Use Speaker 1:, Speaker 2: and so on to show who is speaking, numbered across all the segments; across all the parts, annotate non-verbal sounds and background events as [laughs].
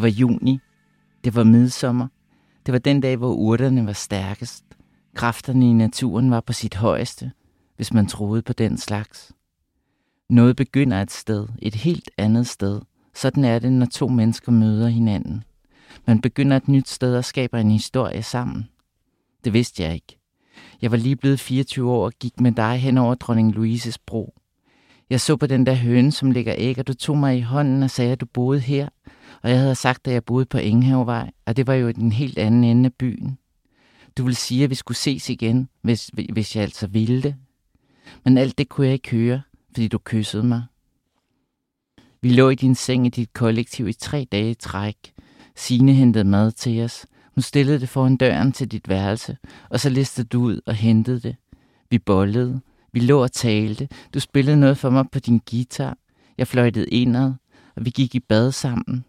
Speaker 1: Det var juni. Det var midsommer. Det var den dag, hvor urterne var stærkest. Kræfterne i naturen var på sit højeste, hvis man troede på den slags. Noget begynder et sted, et helt andet sted. Sådan er det, når to mennesker møder hinanden. Man begynder et nyt sted og skaber en historie sammen. Det vidste jeg ikke. Jeg var lige blevet 24 år og gik med dig hen over dronning Louises bro. Jeg så på den der høne, som ligger æg, og du tog mig i hånden og sagde, at du boede her. Og jeg havde sagt, at jeg boede på Enghavevej, og det var jo den helt anden ende af byen. Du ville sige, at vi skulle ses igen, hvis, hvis jeg altså ville det. Men alt det kunne jeg ikke høre, fordi du kyssede mig. Vi lå i din seng i dit kollektiv i tre dage i træk. Sine hentede mad til os. Hun stillede det foran døren til dit værelse, og så listede du ud og hentede det. Vi bollede. Vi lå og talte. Du spillede noget for mig på din guitar. Jeg fløjtede indad, og vi gik i bad sammen.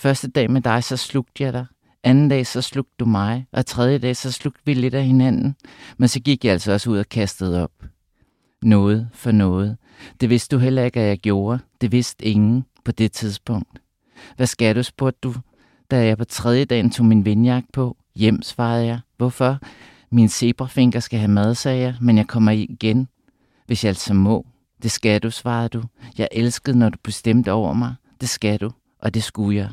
Speaker 1: Første dag med dig, så slugte jeg dig. Anden dag, så slugte du mig. Og tredje dag, så slugte vi lidt af hinanden. Men så gik jeg altså også ud og kastede op. Noget for noget. Det vidste du heller ikke, at jeg gjorde. Det vidste ingen på det tidspunkt. Hvad skal du, spurgte du, da jeg på tredje dagen tog min vindjagt på. Hjem, svarede jeg. Hvorfor? Min zebrafinger skal have mad, sagde jeg, men jeg kommer igen, hvis jeg altså må. Det skal du, svarede du. Jeg elskede, når du bestemte over mig. Det skal du, og det skulle jeg.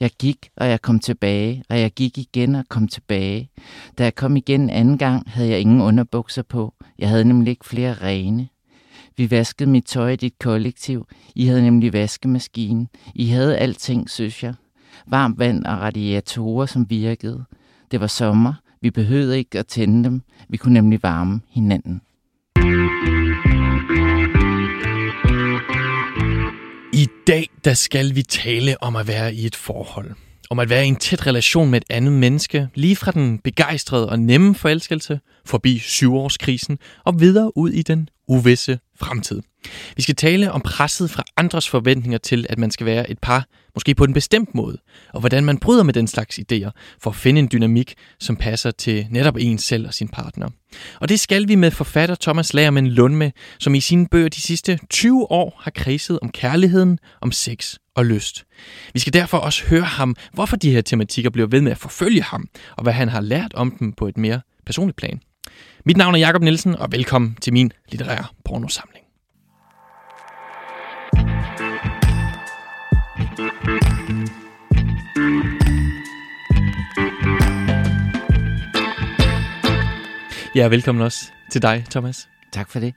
Speaker 1: Jeg gik, og jeg kom tilbage, og jeg gik igen og kom tilbage. Da jeg kom igen anden gang, havde jeg ingen underbukser på. Jeg havde nemlig ikke flere rene. Vi vaskede mit tøj i dit kollektiv. I havde nemlig vaskemaskinen. I havde alting, synes jeg. Varmt vand og radiatorer, som virkede. Det var sommer. Vi behøvede ikke at tænde dem. Vi kunne nemlig varme hinanden.
Speaker 2: I dag der skal vi tale om at være i et forhold. Om at være i en tæt relation med et andet menneske, lige fra den begejstrede og nemme forelskelse, forbi syvårskrisen og videre ud i den uvisse fremtid. Vi skal tale om presset fra andres forventninger til, at man skal være et par, måske på en bestemt måde, og hvordan man bryder med den slags idéer for at finde en dynamik, som passer til netop en selv og sin partner. Og det skal vi med forfatter Thomas Lagermann Lundme, som i sine bøger de sidste 20 år har kredset om kærligheden, om sex og lyst. Vi skal derfor også høre ham, hvorfor de her tematikker bliver ved med at forfølge ham, og hvad han har lært om dem på et mere personligt plan. Mit navn er Jakob Nielsen, og velkommen til min litterære pornosamling. Ja, velkommen også til dig, Thomas.
Speaker 1: Tak for det.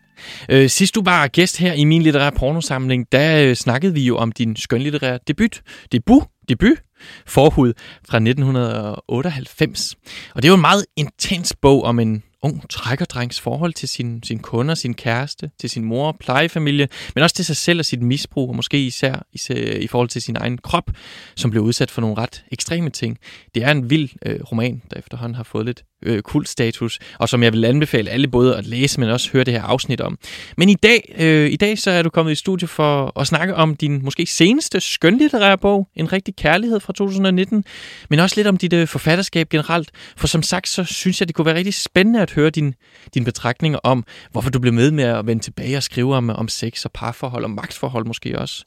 Speaker 2: Øh, sidst du var gæst her i min litterære pornosamling, der øh, snakkede vi jo om din skønlitterære debut. Debut? Debut? Forhud fra 1998. Og det er jo en meget intens bog om en ung trækkerdrengs forhold til sin, sin kunder, sin kæreste, til sin mor, plejefamilie, men også til sig selv og sit misbrug, og måske især, især i forhold til sin egen krop, som blev udsat for nogle ret ekstreme ting. Det er en vild øh, roman, der efterhånden har fået lidt øh, kultstatus, og som jeg vil anbefale alle både at læse, men også høre det her afsnit om. Men i dag, øh, i dag så er du kommet i studio for at snakke om din måske seneste skønlitterære bog, En rigtig kærlighed fra 2019, men også lidt om dit øh, forfatterskab generelt, for som sagt, så synes jeg, det kunne være rigtig spændende at høre din, dine betragtninger om, hvorfor du blev med med at vende tilbage og skrive om, om sex og parforhold og magtforhold måske også.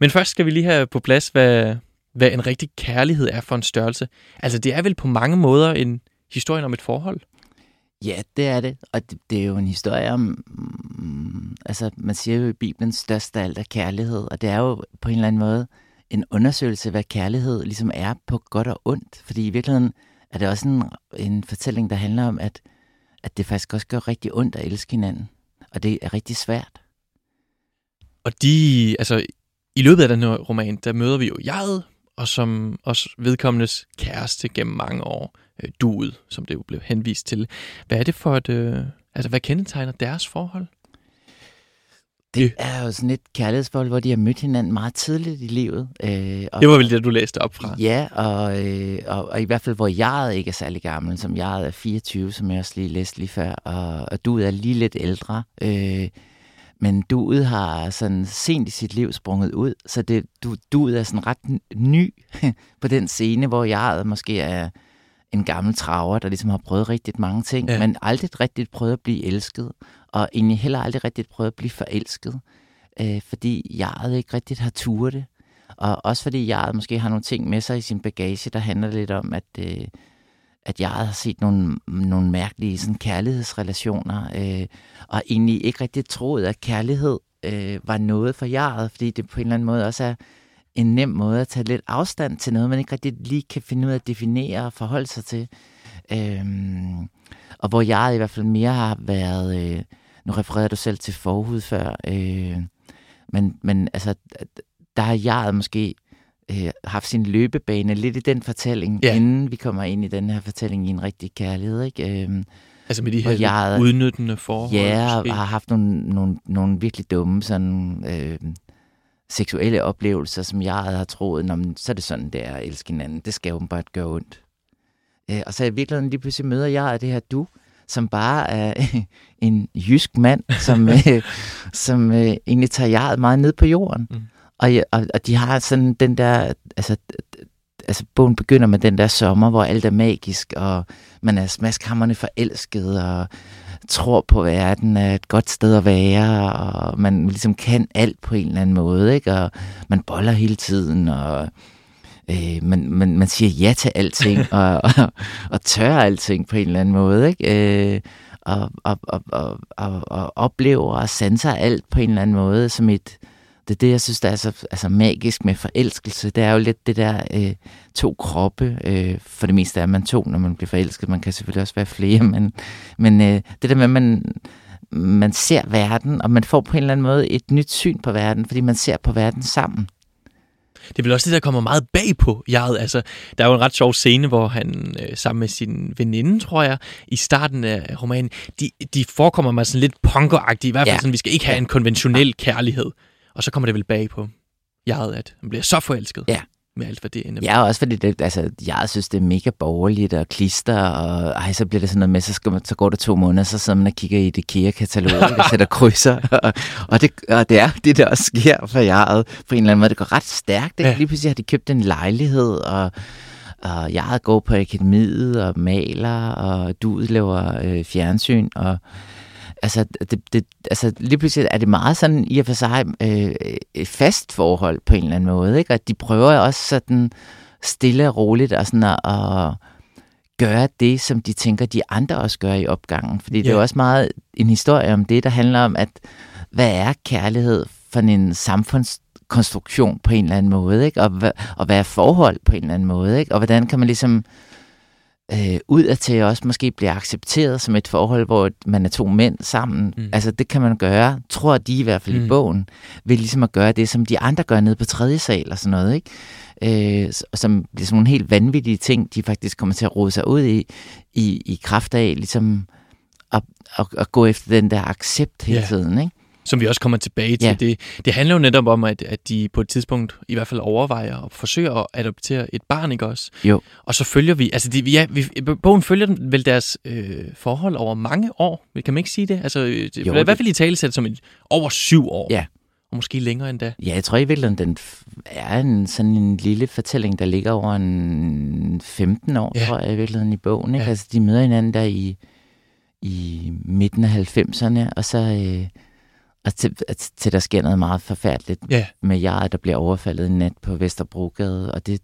Speaker 2: Men først skal vi lige have på plads, hvad, hvad en rigtig kærlighed er for en størrelse. Altså det er vel på mange måder en historien om et forhold?
Speaker 1: Ja, det er det. Og det, det er jo en historie om, mm, altså man siger jo i Bibelen, største af alt er kærlighed. Og det er jo på en eller anden måde en undersøgelse, hvad kærlighed ligesom er på godt og ondt. Fordi i virkeligheden er det også en, en fortælling, der handler om, at, at det faktisk også gør rigtig ondt at elske hinanden. Og det er rigtig svært.
Speaker 2: Og de, altså i løbet af den her roman, der møder vi jo jeget, og som også vedkommendes kæreste gennem mange år, øh, duet, som det jo blev henvist til. Hvad er det for et, øh, altså hvad kendetegner deres forhold?
Speaker 1: Det er jo sådan et kærlighedsforhold, hvor de har mødt hinanden meget tidligt i livet.
Speaker 2: Øh, og, det var vel det, du læste op fra?
Speaker 1: Ja, og, øh, og, og i hvert fald, hvor jeg ikke er særlig gammel, som jeg er 24, som jeg også lige læste lige før, og, og du er lige lidt ældre. Øh, men duet har sådan sent i sit liv sprunget ud, så det, du, duet er sådan ret ny [laughs] på den scene, hvor jeg måske er en gammel traver, der ligesom har prøvet rigtig mange ting, ja. men aldrig rigtig prøvet at blive elsket, og egentlig heller aldrig rigtig prøvet at blive forelsket, øh, fordi jeg ikke rigtig har turet det. Og også fordi jeg måske har nogle ting med sig i sin bagage, der handler lidt om, at, øh, at jeg har set nogle, nogle mærkelige sådan, kærlighedsrelationer, øh, og egentlig ikke rigtig troet, at kærlighed øh, var noget for jeget, fordi det på en eller anden måde også er en nem måde at tage lidt afstand til noget, man ikke rigtig lige kan finde ud af at definere og forholde sig til. Øhm, og hvor jeg i hvert fald mere har været, øh, nu refererede du selv til forhud før, øh, men, men altså, der har jeg måske øh, haft sin løbebane lidt i den fortælling, ja. inden vi kommer ind i den her fortælling i en rigtig kærlighed. Ikke? Øh,
Speaker 2: altså med de her jeg, udnyttende forhold?
Speaker 1: Ja, og har haft nogle, nogle, nogle virkelig dumme sådan, øh, seksuelle oplevelser, som jeg har troet, Nå, så er det sådan, det er at elske hinanden. Det skal jo bare gøre ondt. Øh, og så i virkeligheden lige pludselig møder jeg det her du, som bare er [laughs] en jysk mand, som, [laughs] øh, som øh, egentlig tager jeg meget ned på jorden. Mm. Og, og, og de har sådan den der, altså, altså bogen begynder med den der sommer, hvor alt er magisk, og man er smaskhammerne forelsket, og tror på verden er et godt sted at være, og man ligesom kan alt på en eller anden måde, ikke? og man boller hele tiden, og øh, man, man, man siger ja til alting, [laughs] og, og, og tør alting på en eller anden måde, ikke? Øh, og, og, og, og, og, og oplever og sanser alt på en eller anden måde som et, det er det, jeg synes, der er så altså, magisk med forelskelse. Det er jo lidt det der øh, to kroppe. Øh, for det meste er man to, når man bliver forelsket. Man kan selvfølgelig også være flere, men, men øh, det der med, at man, man ser verden, og man får på en eller anden måde et nyt syn på verden, fordi man ser på verden sammen.
Speaker 2: Det er vel også det, der kommer meget bag på jeget. Altså, der er jo en ret sjov scene, hvor han øh, sammen med sin veninde, tror jeg, i starten af romanen, de, de forekommer mig sådan lidt punkeragtige. I hvert fald ja. sådan, vi skal ikke have ja. en konventionel kærlighed. Og så kommer det vel bag på jeget, at han bliver så forelsket.
Speaker 1: Ja.
Speaker 2: Med alt, hvad det ender
Speaker 1: Ja, også fordi det, altså, jeg synes, det er mega borgerligt og klister, og ej, så bliver det sådan noget med, så, skal man, så går det to måneder, så sidder man og kigger i det IKEA-katalog, [laughs] og sætter krydser, og, og, det, og det er det, der også sker for jeget på en eller anden måde. Det går ret stærkt, ikke? Ja. Lige pludselig har de købt en lejlighed, og og jeg går på akademiet og maler, og du laver øh, fjernsyn, og altså, det, det, altså lige pludselig er det meget sådan i og for sig øh, et fast forhold på en eller anden måde, ikke? Og de prøver også sådan stille og roligt og sådan at, at gøre det, som de tænker, de andre også gør i opgangen. Fordi yeah. det er jo også meget en historie om det, der handler om, at hvad er kærlighed for en samfundskonstruktion på en eller anden måde, ikke? Og, og hvad er forhold på en eller anden måde, ikke? Og hvordan kan man ligesom øh, ud af til også måske bliver accepteret som et forhold, hvor man er to mænd sammen. Mm. Altså det kan man gøre, tror de i hvert fald mm. i bogen, ved ligesom at gøre det, som de andre gør nede på tredje sal og sådan noget, ikke? Øh, som bliver sådan nogle helt vanvittige ting, de faktisk kommer til at rode sig ud i, i, i kraft af ligesom at, at, at gå efter den der accept hele yeah. tiden, ikke?
Speaker 2: Som vi også kommer tilbage til. Ja. Det, det handler jo netop om, at, at de på et tidspunkt i hvert fald overvejer og forsøger at adoptere et barn, ikke også?
Speaker 1: Jo.
Speaker 2: Og så følger vi, altså de, ja, vi, bogen følger vel deres øh, forhold over mange år, kan man ikke sige det? Altså, det jo, i hvert fald i tale som et, over syv år.
Speaker 1: Ja.
Speaker 2: Og måske længere end da.
Speaker 1: Ja, jeg tror i virkeligheden, den er en, sådan en lille fortælling, der ligger over en 15 år, ja. tror jeg i virkeligheden i bogen. Ikke? Ja. Altså, de møder hinanden der i, i midten af 90'erne, og så... Øh, og til, til der sker noget meget forfærdeligt
Speaker 2: ja.
Speaker 1: med jeg, der bliver overfaldet en nat på Vesterbrogade, og det...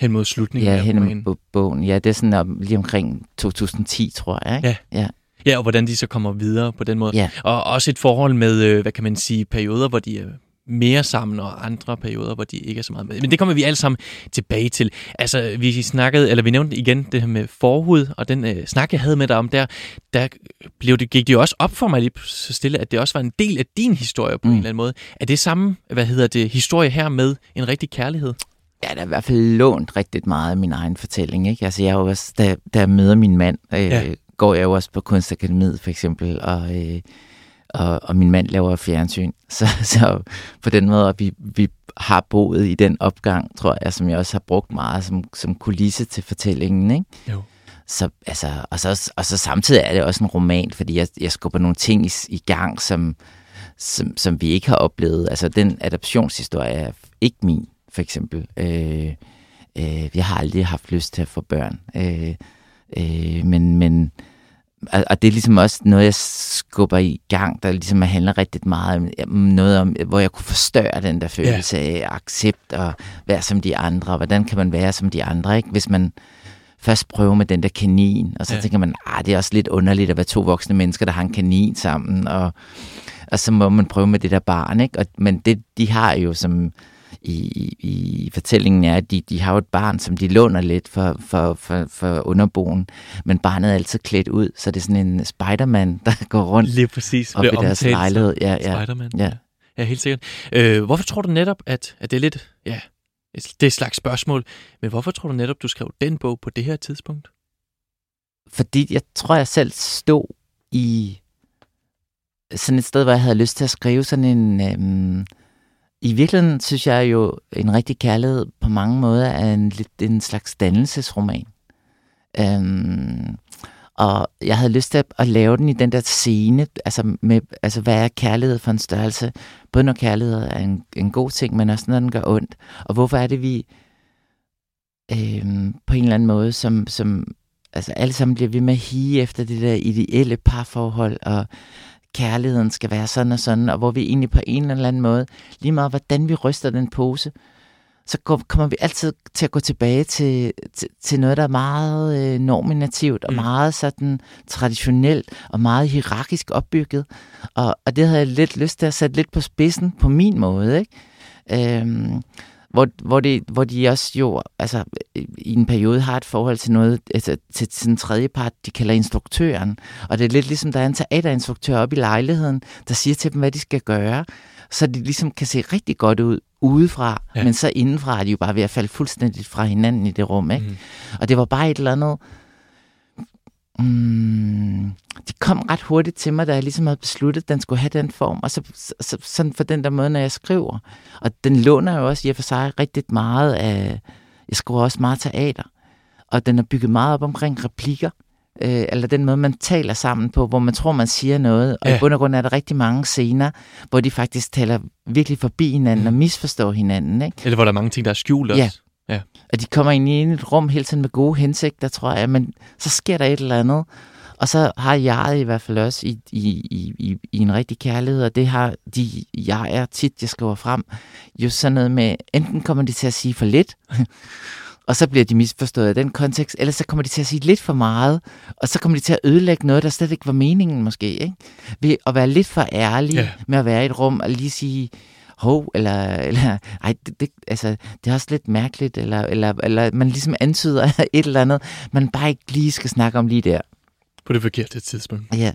Speaker 2: Hen mod slutningen
Speaker 1: ja, af hen mod bogen. Ja, det er sådan om, lige omkring 2010, tror jeg. Ikke?
Speaker 2: Ja.
Speaker 1: ja.
Speaker 2: Ja, og hvordan de så kommer videre på den måde.
Speaker 1: Ja.
Speaker 2: Og også et forhold med, øh, hvad kan man sige, perioder, hvor de er mere sammen, og andre perioder, hvor de ikke er så meget med. Men det kommer vi alle sammen tilbage til. Altså, vi snakkede, eller vi nævnte igen det her med forhud, og den øh, snak, jeg havde med dig om der, der blev det, gik det jo også op for mig lige så stille, at det også var en del af din historie på mm. en eller anden måde. Er det samme, hvad hedder det, historie her med en rigtig kærlighed?
Speaker 1: Ja, der er i hvert fald lånt rigtig meget af min egen fortælling. Ikke? Altså, jeg er jo også, da, da jeg møder min mand, øh, ja. går jeg jo også på Kunstakademiet for eksempel, og øh, og, og min mand laver fjernsyn. [laughs] Så, så på den måde, vi, vi har boet i den opgang, tror jeg, som jeg også har brugt meget som, som kulisse til fortællingen. Ikke?
Speaker 2: Jo.
Speaker 1: Så, altså, og, så, og så samtidig er det også en roman, fordi jeg, jeg skubber nogle ting i, i gang, som, som, som vi ikke har oplevet. Altså den adoptionshistorie er ikke min, for eksempel. Øh, øh, jeg har aldrig haft lyst til at få børn. Øh, øh, men, men og, og det er ligesom også noget, jeg skubber i gang, der ligesom handler rigtig meget om noget om, hvor jeg kunne forstørre den der følelse ja. af accept og være som de andre. Hvordan kan man være som de andre, ikke? Hvis man først prøver med den der kanin, og så ja. tænker man, ah, det er også lidt underligt at være to voksne mennesker, der har en kanin sammen, og, og så må man prøve med det der barn, ikke? Og, men det, de har jo som i, i fortællingen er, at de, de har jo et barn, som de låner lidt for, for, for, for underboen, men barnet er altid klædt ud, så det er sådan en Spiderman, [laughs] der går rundt
Speaker 2: Lige præcis.
Speaker 1: op i deres lejlighed.
Speaker 2: Ja, ja, Spiderman. Ja. ja, helt sikkert. Øh, hvorfor tror du netop, at, at det er lidt, ja, det er slags spørgsmål, men hvorfor tror du netop, du skrev den bog på det her tidspunkt?
Speaker 1: Fordi jeg tror, jeg selv stod i sådan et sted, hvor jeg havde lyst til at skrive sådan en... Øhm, i virkeligheden synes jeg jo, en rigtig kærlighed på mange måder er en, lidt en slags dannelsesroman. Øhm, og jeg havde lyst til at lave den i den der scene, altså, med, altså hvad er kærlighed for en størrelse? Både når kærlighed er en, en god ting, men også når den gør ondt. Og hvorfor er det, vi øhm, på en eller anden måde, som, som altså alle sammen bliver ved med at hige efter det der ideelle parforhold, og kærligheden skal være sådan og sådan, og hvor vi egentlig på en eller anden måde, lige meget hvordan vi ryster den pose, så går, kommer vi altid til at gå tilbage til, til, til noget, der er meget øh, normativt og mm. meget sådan traditionelt og meget hierarkisk opbygget. Og, og det havde jeg lidt lyst til at sætte lidt på spidsen på min måde. Ikke? Øhm, hvor, hvor, det, hvor de også jo altså, i en periode har et forhold til noget, altså, til sådan en tredje part, de kalder instruktøren. Og det er lidt ligesom, der er en teaterinstruktør oppe i lejligheden, der siger til dem, hvad de skal gøre, så de ligesom kan se rigtig godt ud udefra, ja. men så indenfra er de jo bare ved at falde fuldstændig fra hinanden i det rum. Ikke? Mm. Og det var bare et eller andet... Mm, de kom ret hurtigt til mig, da jeg ligesom havde besluttet, at den skulle have den form. Og så, så sådan for den der måde, når jeg skriver. Og den låner jo også i og for sig rigtig meget af... Jeg skriver også meget teater. Og den er bygget meget op omkring replikker øh, eller den måde, man taler sammen på, hvor man tror, man siger noget. Og ja. i bund og grund er der rigtig mange scener, hvor de faktisk taler virkelig forbi hinanden og misforstår hinanden. Ikke?
Speaker 2: Eller hvor der er mange ting, der er skjult også.
Speaker 1: Ja. Ja. Og de kommer ind i et rum hele tiden med gode hensigter, tror jeg, men så sker der et eller andet. Og så har jeg i hvert fald også i, i, i, i en rigtig kærlighed, og det har de, jeg er tit, jeg skriver frem, jo sådan noget med, enten kommer de til at sige for lidt, [laughs] og så bliver de misforstået af den kontekst, eller så kommer de til at sige lidt for meget, og så kommer de til at ødelægge noget, der slet ikke var meningen måske, ikke? Ved at være lidt for ærlig ja. med at være i et rum og lige sige, hov, eller, [laughs] eller ej, det, det, altså, det er også lidt mærkeligt, eller, eller, eller man ligesom antyder [laughs] et eller andet, man bare ikke lige skal snakke om lige der.
Speaker 2: På det forkerte tidspunkt.
Speaker 1: Ja.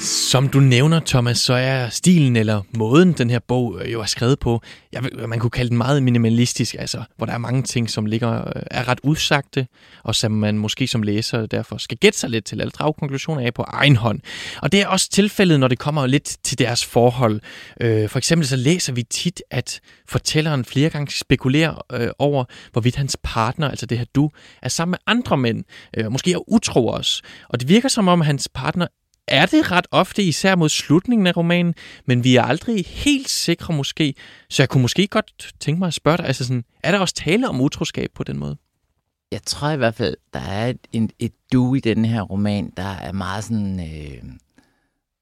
Speaker 2: Som du nævner, Thomas, så er stilen eller måden, den her bog øh, jo er skrevet på, jeg vil, man kunne kalde den meget minimalistisk, altså, hvor der er mange ting, som ligger, øh, er ret udsagte, og som man måske som læser derfor skal gætte sig lidt til, eller drage konklusioner af på egen hånd. Og det er også tilfældet, når det kommer lidt til deres forhold. Øh, for eksempel så læser vi tit, at fortælleren flere gange spekulerer øh, over, hvorvidt hans partner, altså det her du, er sammen med andre mænd, øh, måske er utro også. Og det virker som om, hans partner er det ret ofte, især mod slutningen af romanen, men vi er aldrig helt sikre måske. Så jeg kunne måske godt tænke mig at spørge dig, altså sådan, er der også tale om utroskab på den måde?
Speaker 1: Jeg tror i hvert fald, der er et, et, et du i den her roman, der er meget sådan øh,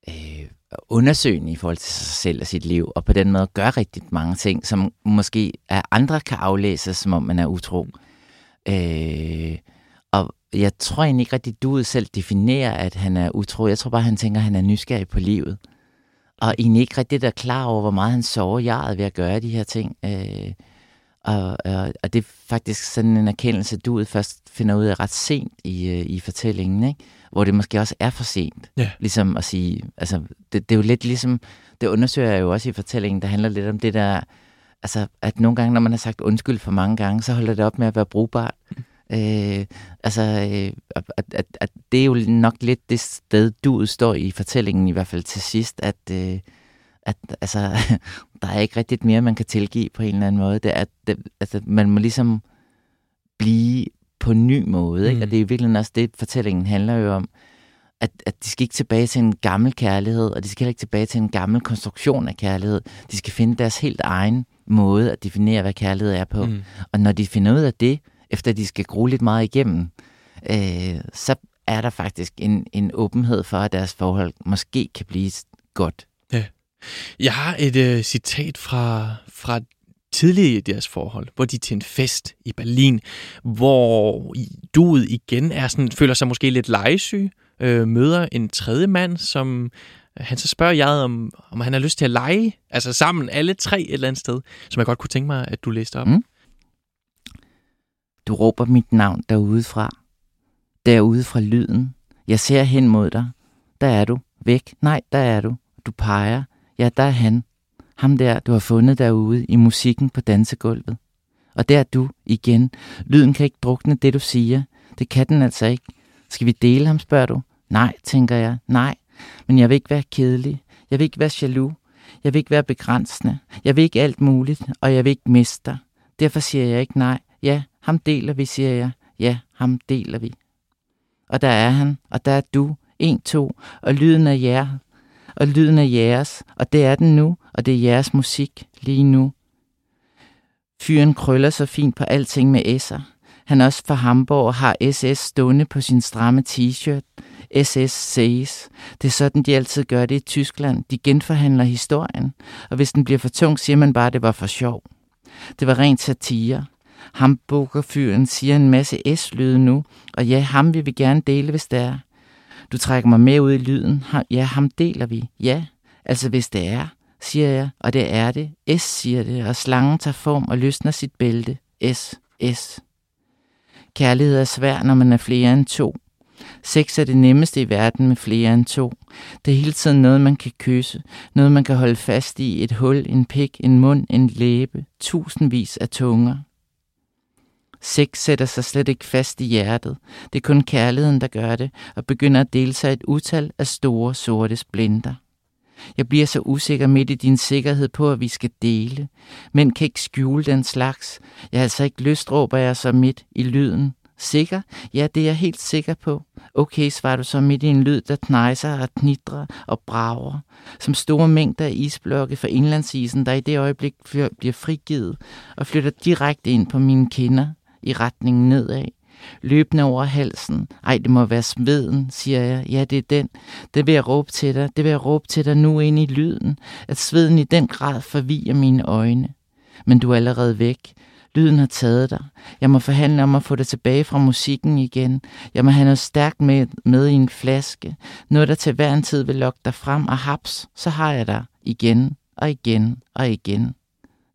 Speaker 1: øh, undersøgende i forhold til sig selv og sit liv, og på den måde gør rigtig mange ting, som måske af andre kan aflæses, som om man er utro. Øh, jeg tror egentlig ikke rigtig, du selv definerer, at han er utro. Jeg tror bare, han tænker, at han er nysgerrig på livet. Og egentlig ikke rigtig der klar over, hvor meget han sover jeg ved at gøre de her ting. Øh, og, og, og det er faktisk sådan en erkendelse, du først finder ud af ret sent i, øh, i fortællingen, ikke? hvor det måske også er for sent.
Speaker 2: Ja.
Speaker 1: Ligesom at sige, altså det, det er jo lidt ligesom, det undersøger jeg jo også i fortællingen, der handler lidt om det der, altså at nogle gange, når man har sagt undskyld for mange gange, så holder det op med at være brugbart. Øh, altså, øh, at, at, at det er jo nok lidt det sted, du står i fortællingen, i hvert fald til sidst, at, øh, at altså, [laughs] der er ikke rigtigt mere, man kan tilgive på en eller anden måde. Det er, at det, altså, man må ligesom blive på en ny måde, ikke? Mm. og det er i virkeligheden også det, fortællingen handler jo om, at, at de skal ikke tilbage til en gammel kærlighed, og de skal heller ikke tilbage til en gammel konstruktion af kærlighed. De skal finde deres helt egen måde at definere, hvad kærlighed er på. Mm. Og når de finder ud af det, efter de skal gro lidt meget igennem, øh, så er der faktisk en, en åbenhed for, at deres forhold måske kan blive godt.
Speaker 2: Ja. Jeg har et øh, citat fra, fra tidligere i deres forhold, hvor de er til en fest i Berlin, hvor duet igen er sådan, føler sig måske lidt legesyg, øh, møder en tredje mand, som han så spørger jeg, om, om han har lyst til at lege, altså sammen alle tre et eller andet sted, som jeg godt kunne tænke mig, at du læste op. Mm.
Speaker 1: Du råber mit navn derudefra. Derude fra lyden. Jeg ser hen mod dig. Der er du. Væk. Nej, der er du. Du peger. Ja, der er han. Ham der, du har fundet derude i musikken på dansegulvet. Og der er du igen. Lyden kan ikke drukne det, du siger. Det kan den altså ikke. Skal vi dele ham, spørger du? Nej, tænker jeg. Nej, men jeg vil ikke være kedelig. Jeg vil ikke være jaloux. Jeg vil ikke være begrænsende. Jeg vil ikke alt muligt, og jeg vil ikke miste dig. Derfor siger jeg ikke nej. Ja, ham deler vi, siger jeg. Ja, ham deler vi. Og der er han, og der er du. En, to, og lyden er jer, og lyden er jeres, og det er den nu, og det er jeres musik lige nu. Fyren krøller så fint på alting med S'er. Han er også fra Hamburg og har SS stående på sin stramme t-shirt. SS says. Det er sådan, de altid gør det i Tyskland. De genforhandler historien, og hvis den bliver for tung, siger man bare, at det var for sjov. Det var rent satire. Hamburgerfyren siger en masse S-lyde nu, og ja, ham vil vi gerne dele, hvis det er. Du trækker mig med ud i lyden. Ja, ham deler vi. Ja, altså hvis det er, siger jeg, og det er det. S siger det, og slangen tager form og løsner sit bælte. S, S. Kærlighed er svær, når man er flere end to. Sex er det nemmeste i verden med flere end to. Det er hele tiden noget, man kan kysse, noget man kan holde fast i, et hul, en pik, en mund, en læbe, tusindvis af tunger. Sex sætter sig slet ikke fast i hjertet. Det er kun kærligheden, der gør det, og begynder at dele sig et utal af store, sorte splinter. Jeg bliver så usikker midt i din sikkerhed på, at vi skal dele. Men kan ikke skjule den slags. Jeg har altså ikke lyst, råber jeg så midt i lyden. Sikker? Ja, det er jeg helt sikker på. Okay, svarer du så midt i en lyd, der knejser og knitrer og brager. Som store mængder af isblokke fra indlandsisen, der i det øjeblik bliver frigivet og flytter direkte ind på mine kinder i retningen nedad. Løbende over halsen. Ej, det må være smeden, siger jeg. Ja, det er den. Det vil jeg råbe til dig. Det vil jeg råbe til dig nu ind i lyden. At sveden i den grad forvirrer mine øjne. Men du er allerede væk. Lyden har taget dig. Jeg må forhandle om at få dig tilbage fra musikken igen. Jeg må have noget stærkt med, med i en flaske. Noget, der til hver en tid vil lokke dig frem, og haps, så har jeg dig igen og igen og igen.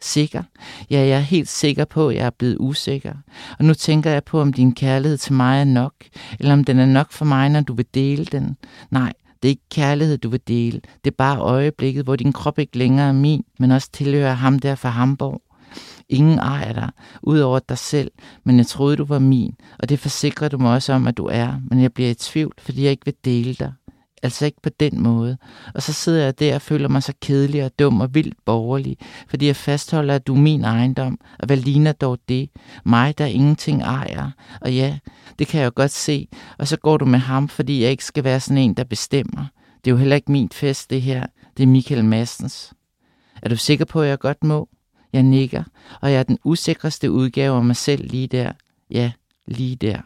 Speaker 1: Sikker? Ja, jeg er helt sikker på, at jeg er blevet usikker. Og nu tænker jeg på, om din kærlighed til mig er nok, eller om den er nok for mig, når du vil dele den. Nej, det er ikke kærlighed, du vil dele. Det er bare øjeblikket, hvor din krop ikke længere er min, men også tilhører ham der fra Hamburg. Ingen ejer dig, udover dig selv, men jeg troede, du var min, og det forsikrer du mig også om, at du er, men jeg bliver i tvivl, fordi jeg ikke vil dele dig. Altså ikke på den måde. Og så sidder jeg der og føler mig så kedelig og dum og vildt borgerlig, fordi jeg fastholder, at du er min ejendom, og hvad ligner dog det? Mig, der ingenting ejer. Og ja, det kan jeg jo godt se. Og så går du med ham, fordi jeg ikke skal være sådan en, der bestemmer. Det er jo heller ikke min fest, det her. Det er Michael Massens. Er du sikker på, at jeg godt må? Jeg nikker, og jeg er den usikreste udgave af mig selv lige der. Ja, lige der.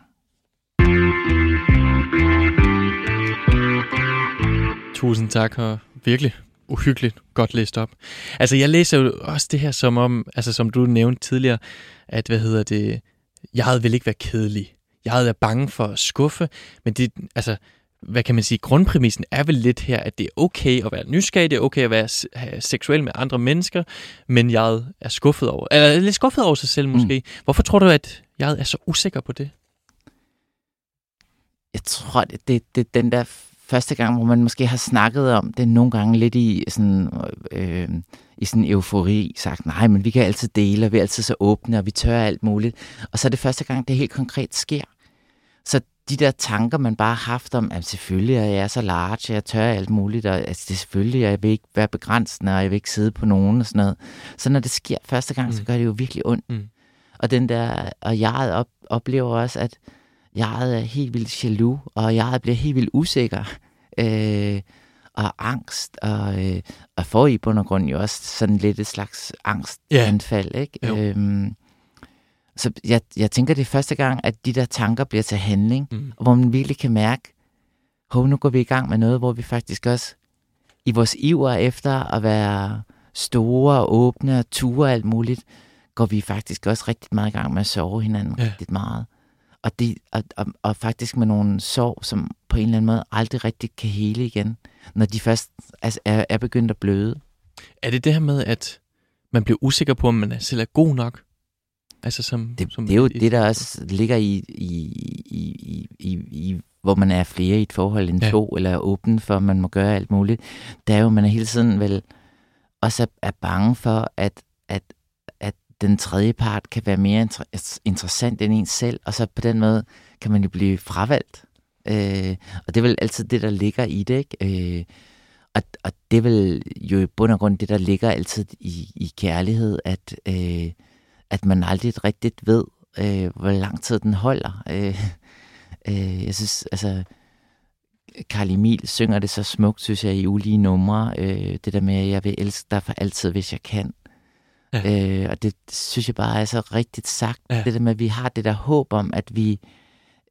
Speaker 2: Tusind tak, og virkelig uhyggeligt godt læst op. Altså, jeg læser jo også det her som om, altså som du nævnte tidligere, at, hvad hedder det, jeg vil ikke være kedelig. Jeg er bange for at skuffe, men det, altså, hvad kan man sige, grundpræmissen er vel lidt her, at det er okay at være nysgerrig, det er okay at være seksuel med andre mennesker, men jeg er skuffet over, eller lidt skuffet over sig selv måske. Mm. Hvorfor tror du, at jeg er så usikker på det?
Speaker 1: Jeg tror, det, det, det den der første gang, hvor man måske har snakket om det nogle gange lidt i sådan, øh, i sådan eufori, sagt, nej, men vi kan altid dele, og vi er altid så åbne, og vi tør alt muligt. Og så er det første gang, det helt konkret sker. Så de der tanker, man bare har haft om, at selvfølgelig er jeg så large, jeg tør alt muligt, og altså, det er selvfølgelig, jeg vil ikke være begrænsende, og jeg vil ikke sidde på nogen og sådan noget. Så når det sker første gang, mm. så gør det jo virkelig ondt. Mm. Og den der, og jeg op, oplever også, at jeg er helt vildt jaloux, og jeg bliver helt vildt usikker. Øh, og angst, og, øh, og får i bund og grund jo også sådan lidt et slags angstanfald, yeah. ikke? Øhm, Så jeg, jeg tænker, det er første gang, at de der tanker bliver til handling,
Speaker 2: Mm.
Speaker 1: og hvor man virkelig kan mærke, hov, nu går vi i gang med noget, hvor vi faktisk også i vores iver efter at være store og åbne og ture og alt muligt, går vi faktisk også rigtig meget i gang med at sove hinanden
Speaker 2: Ja.
Speaker 1: ja. rigtig meget. Og, det, og, og, og faktisk med nogle sår, som på en eller anden måde aldrig rigtig kan hele igen, når de først altså, er, er begyndt at bløde.
Speaker 2: Er det det her med, at man bliver usikker på, om man selv er god nok? Altså som,
Speaker 1: Det,
Speaker 2: som
Speaker 1: det er jo
Speaker 2: et-
Speaker 1: det, der også ligger i, i, i, i, i, i hvor man er flere i et forhold end
Speaker 2: Ja.
Speaker 1: to, eller er åben for, at man må gøre alt muligt. Det er jo, man er hele tiden vel også er, er bange for, at, at den tredje part kan være mere inter- altså, interessant end en selv, og så på den måde kan man jo blive fravalgt. Øh, og det er vel altid det, der ligger i det, ikke? Øh, og, og det er vel jo i bund og grund det, der ligger altid i, i kærlighed, at, øh, at man aldrig rigtigt ved, øh, hvor lang tid den holder. Øh, øh, jeg synes, altså, Karl Emil synger det så smukt, synes jeg, i ulige numre. Øh, det der med, at jeg vil elske dig for altid, hvis jeg kan.
Speaker 2: Ja.
Speaker 1: Øh, og det synes jeg bare er så rigtigt sagt.
Speaker 2: Ja.
Speaker 1: Det der med, at vi har det der håb om, at vi...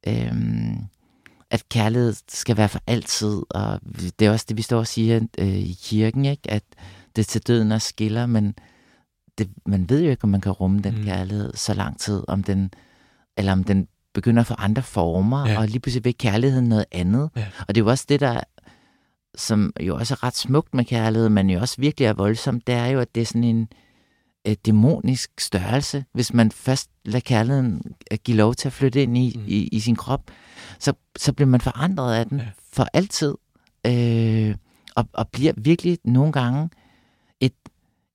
Speaker 1: Øh, at kærlighed skal være for altid, og det er også det, vi står og siger øh, i kirken, ikke? at det er til døden og skiller, men det, man ved jo ikke, om man kan rumme den
Speaker 2: Mm.
Speaker 1: kærlighed så lang tid, om den, eller om den begynder at få andre former,
Speaker 2: Ja.
Speaker 1: og lige pludselig vil kærligheden noget andet.
Speaker 2: Ja.
Speaker 1: Og det er jo også det, der som jo også er ret smukt med kærlighed, men jo også virkelig er voldsomt, det er jo, at det er sådan en øh, dæmonisk størrelse, hvis man først lader kærligheden øh, give lov til at flytte ind i,
Speaker 2: Mm.
Speaker 1: i, i sin krop, så, så bliver man forandret af den
Speaker 2: Ja.
Speaker 1: for altid, øh, og, og bliver virkelig nogle gange et,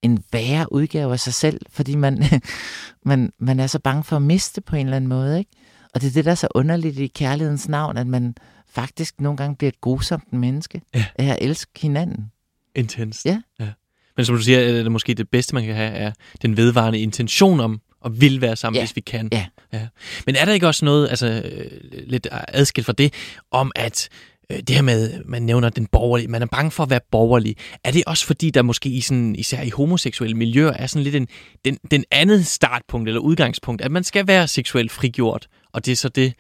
Speaker 1: en værre udgave af sig selv, fordi man, [laughs] man, man er så bange for at miste på en eller anden måde. Ikke? Og det er det, der er så underligt i kærlighedens navn, at man faktisk nogle gange bliver et godsomt menneske
Speaker 2: Ja.
Speaker 1: af at elske hinanden.
Speaker 2: Intenst.
Speaker 1: Ja.
Speaker 2: ja. Men som du siger, er det måske det bedste, man kan have, er den vedvarende intention om at vil være sammen,
Speaker 1: Ja.
Speaker 2: hvis vi kan.
Speaker 1: Ja.
Speaker 2: ja. Men er der ikke også noget, altså øh, lidt adskilt fra det, om at øh, det her med, man nævner den borgerlige, man er bange for at være borgerlig. Er det også fordi, der måske i sådan, især i homoseksuelle miljøer, er sådan lidt en, den, den andet startpunkt eller udgangspunkt, at man skal være seksuelt frigjort, og det er så det,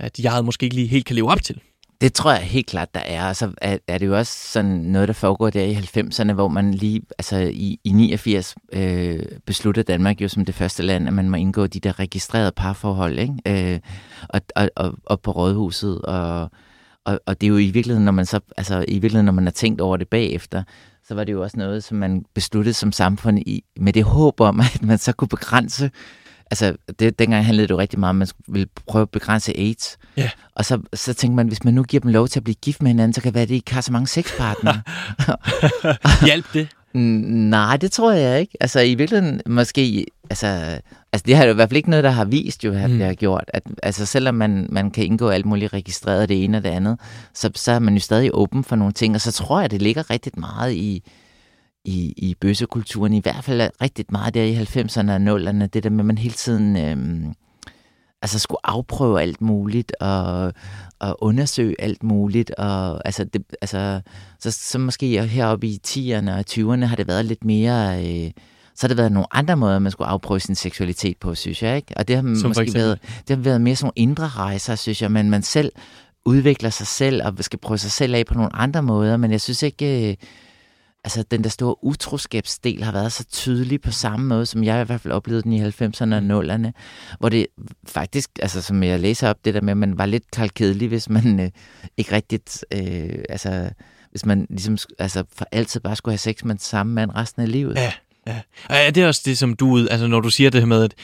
Speaker 2: at jeg måske ikke lige helt kan leve op til.
Speaker 1: Det tror jeg helt klart, der er. Og så er, er det jo også sådan noget, der foregår der i 90'erne, hvor man lige, altså i, i 89 øh, besluttede Danmark jo som det første land, at man må indgå de der registrerede parforhold, ikke? Øh, og, og, og, og på rådhuset, og, og, og det er jo i virkeligheden, når man så, altså i virkeligheden, når man har tænkt over det bagefter, så var det jo også noget, som man besluttede som samfund i, med det håb om, at man så kunne begrænse Altså, det, dengang handlede det jo rigtig meget om, at man ville prøve at begrænse AIDS.
Speaker 2: Ja.
Speaker 1: Og så, så tænkte man, hvis man nu giver dem lov til at blive gift med hinanden, så kan det være, at de ikke har så mange sexpartnere. [laughs]
Speaker 2: Hjælp det. [laughs]
Speaker 1: Nej, det tror jeg ikke. Altså i virkeligheden måske, altså, altså det har jo i hvert fald ikke noget, der har vist jo, at
Speaker 2: Mm.
Speaker 1: det har gjort. At, altså selvom man, man kan indgå alt muligt registreret det ene og det andet, så, så er man jo stadig åben for nogle ting, og så tror jeg, det ligger rigtig meget i, i, i bøssekulturen, i hvert fald rigtig meget der i 90'erne og 0'erne, det der med, at man hele tiden øhm, altså skulle afprøve alt muligt, og, og undersøge alt muligt, og altså, det, altså så, så måske heroppe i 10'erne og 20'erne har det været lidt mere... Øh, så har det været nogle andre måder, man skulle afprøve sin seksualitet på, synes jeg. ikke. Og det har
Speaker 2: Som
Speaker 1: måske været, det har været mere sådan nogle indre rejser, synes jeg, men man selv udvikler sig selv og skal prøve sig selv af på nogle andre måder, men jeg synes ikke, øh, altså den der store utroskabsdel har været så tydelig på samme måde, som jeg i hvert fald oplevede den i 90'erne og 0'erne, hvor det faktisk, altså som jeg læser op, det der med, at man var lidt kalkedelig, hvis man øh, ikke rigtigt, øh, altså hvis man ligesom altså for altid bare skulle have sex med den samme mand resten af livet.
Speaker 2: Ja, ja. Og er det også det, som du, altså når du siger det her med, at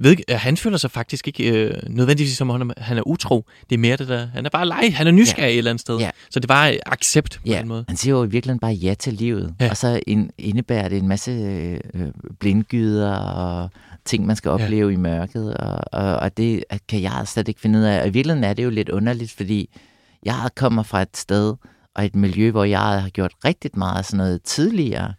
Speaker 2: ved, at han føler sig faktisk ikke øh, nødvendigvis som om, han er utro. Det er mere det der, han er bare leg, han er nysgerrig ja. et eller andet sted.
Speaker 1: Ja.
Speaker 2: Så det er bare accept på
Speaker 1: Ja,
Speaker 2: den måde.
Speaker 1: han siger jo i virkeligheden bare ja til livet.
Speaker 2: Ja.
Speaker 1: Og så in, indebærer det en masse øh, blindgyder og ting, man skal opleve ja. i mørket. Og, og, og det kan jeg slet ikke finde ud af. Og i virkeligheden er det jo lidt underligt, fordi jeg kommer fra et sted og et miljø, hvor jeg har gjort rigtig meget sådan noget tidligere.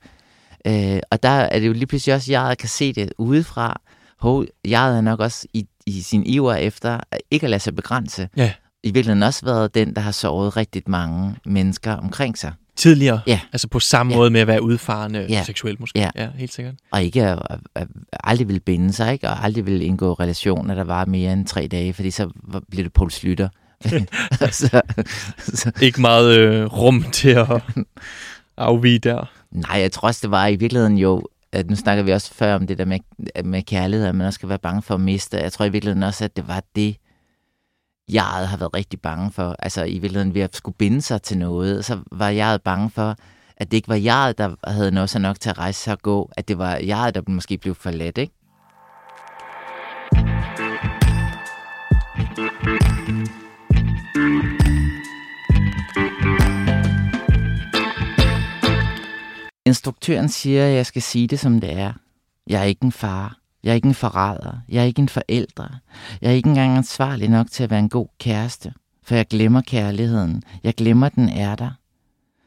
Speaker 1: Øh, og der er det jo lige pludselig også, jeg kan se det udefra. Hov, jeg er nok også i, i sin iver efter ikke at lade sig begrænse.
Speaker 2: Ja.
Speaker 1: I virkeligheden også været den, der har såret rigtig mange mennesker omkring sig.
Speaker 2: tidligere.
Speaker 1: Ja.
Speaker 2: Altså på samme
Speaker 1: Ja.
Speaker 2: måde med at være udfarende
Speaker 1: Ja.
Speaker 2: seksuelt måske.
Speaker 1: Ja.
Speaker 2: ja helt sikkert.
Speaker 1: Og ikke at, at, at aldrig vil binde sig, ikke? og aldrig vil indgå relationer, der var mere end tre dage, fordi så bliver det Poul Slytter. [laughs] [laughs] så, så,
Speaker 2: Ikke meget øh, rum til at [laughs] afvige der.
Speaker 1: nej, jeg tror også, det var i virkeligheden jo, at nu snakker vi også før om det der med, med kærlighed, at man også skal være bange for at miste. Jeg tror i virkeligheden også, at det var det, jeg har været rigtig bange for. Altså i virkeligheden ved at skulle binde sig til noget, så var jeg bange for, at det ikke var jeg, der havde noget så nok til at rejse sig og gå, at det var jeg, der måske blev forladt, ikke? Instruktøren siger, at jeg skal sige det, som det er. Jeg er ikke en far. Jeg er ikke en forræder. Jeg er ikke en forældre. Jeg er ikke engang ansvarlig nok til at være en god kæreste. For jeg glemmer kærligheden. Jeg glemmer, den er der.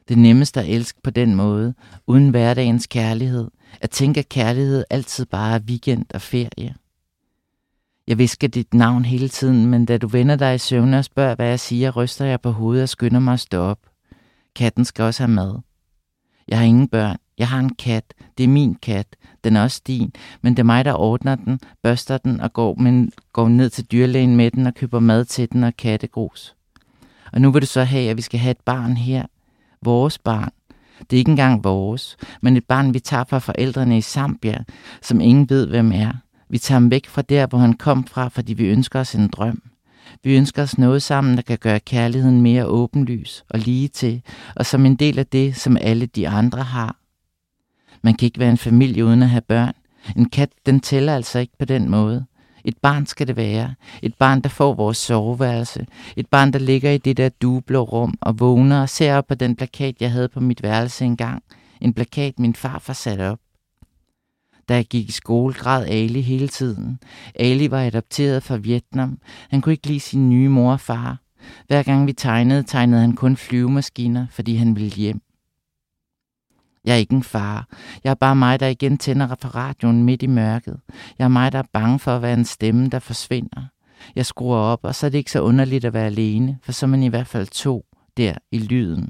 Speaker 1: Det nemmeste at elske på den måde, uden hverdagens kærlighed. At tænke, at kærlighed altid bare er weekend og ferie. Jeg visker dit navn hele tiden, men da du vender dig i søvne og spørger, hvad jeg siger, ryster jeg på hovedet og skynder mig at stå op. Katten skal også have mad. Jeg har ingen børn. Jeg har en kat. Det er min kat. Den er også din. Men det er mig, der ordner den, børster den og går, men går ned til dyrlægen med den og køber mad til den og kattegrus. Og nu vil du så have, at vi skal have et barn her. Vores barn. Det er ikke engang vores, men et barn, vi tager fra forældrene i Zambia, som ingen ved, hvem er. Vi tager ham væk fra der, hvor han kom fra, fordi vi ønsker os en drøm. Vi ønsker os noget sammen, der kan gøre kærligheden mere åbenlys og lige til, og som en del af det, som alle de andre har. Man kan ikke være en familie uden at have børn. En kat, den tæller altså ikke på den måde. Et barn skal det være. Et barn, der får vores soveværelse. Et barn, der ligger i det der dublå rum og vågner og ser op på den plakat, jeg havde på mit værelse engang. En plakat, min farfar satte op. Da jeg gik i skole, græd Ali hele tiden. Ali var adopteret fra Vietnam. Han kunne ikke lide sin nye mor og far. Hver gang vi tegnede, tegnede han kun flyvemaskiner, fordi han ville hjem. Jeg er ikke en far. Jeg er bare mig, der igen tænder på radioen midt i mørket. Jeg er mig, der er bange for at være en stemme, der forsvinder. Jeg skruer op, og så er det ikke så underligt at være alene, for så er man i hvert fald to der i lyden.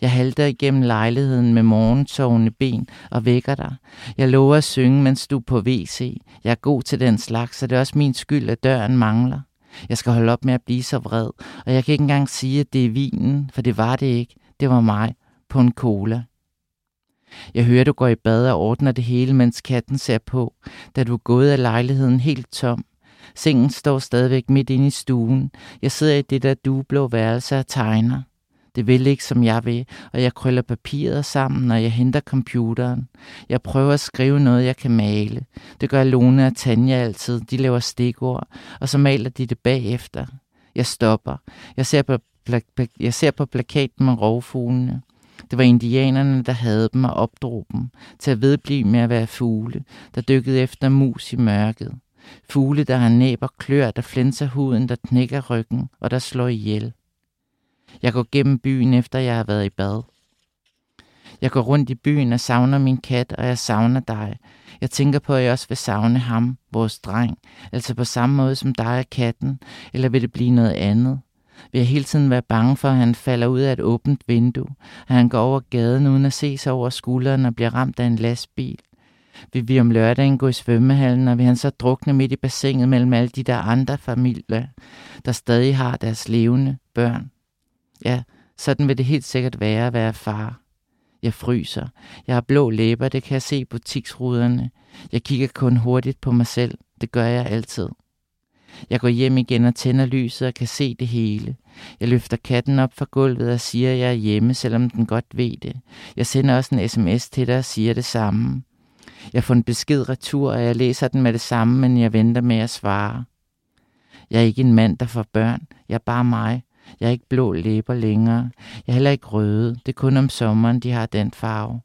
Speaker 1: Jeg halter igennem lejligheden med morgensovende ben og vækker dig. Jeg lover at synge, mens du er på WC. Jeg er god til den slags, så det er også min skyld, at døren mangler. Jeg skal holde op med at blive så vred, og jeg kan ikke engang sige, at det er vinen, for det var det ikke. Det var mig på en cola. Jeg hører, du går i bad og ordner det hele, mens katten ser på, da du er gået af lejligheden helt tom. Sengen står stadigvæk midt inde i stuen. Jeg sidder i det der dueblå værelse og tegner. Det vil ikke, som jeg vil, og jeg krøller papiret sammen, når jeg henter computeren. Jeg prøver at skrive noget, jeg kan male. Det gør Lone og Tanja altid. De laver stikord, og så maler de det bagefter. Jeg stopper. Jeg ser på, pla- jeg ser på plakaten med rovfuglene. Det var indianerne, der havde dem og opdrog dem til at vedblive med at være fugle, der dykkede efter mus i mørket. Fugle, der har næb og klør, der flænser huden, der knækker ryggen og der slår ihjel. Jeg går gennem byen, efter jeg har været i bad. Jeg går rundt i byen og savner min kat, og jeg savner dig. Jeg tænker på, at jeg også vil savne ham, vores dreng, altså på samme måde som dig og katten, eller vil det blive noget andet? Vil jeg hele tiden være bange for, at han falder ud af et åbent vindue, at han går over gaden uden at se sig over skulderen og bliver ramt af en lastbil? Vil vi om lørdagen gå i svømmehallen, og vil han så drukne midt i bassinet mellem alle de der andre familier, der stadig har deres levende børn? Ja, sådan vil det helt sikkert være at være far. Jeg fryser. Jeg har blå læber, det kan jeg se i butiksruderne. Jeg kigger kun hurtigt på mig selv. Det gør jeg altid. Jeg går hjem igen og tænder lyset og kan se det hele. Jeg løfter katten op fra gulvet og siger, at jeg er hjemme, selvom den godt ved det. Jeg sender også en sms til dig og siger det samme. Jeg får en besked retur, og jeg læser den med det samme, men jeg venter med at svare. Jeg er ikke en mand, der får børn. Jeg er bare mig. Jeg har ikke blå læber længere. Jeg er heller ikke røde. Det er kun om sommeren, de har den farve.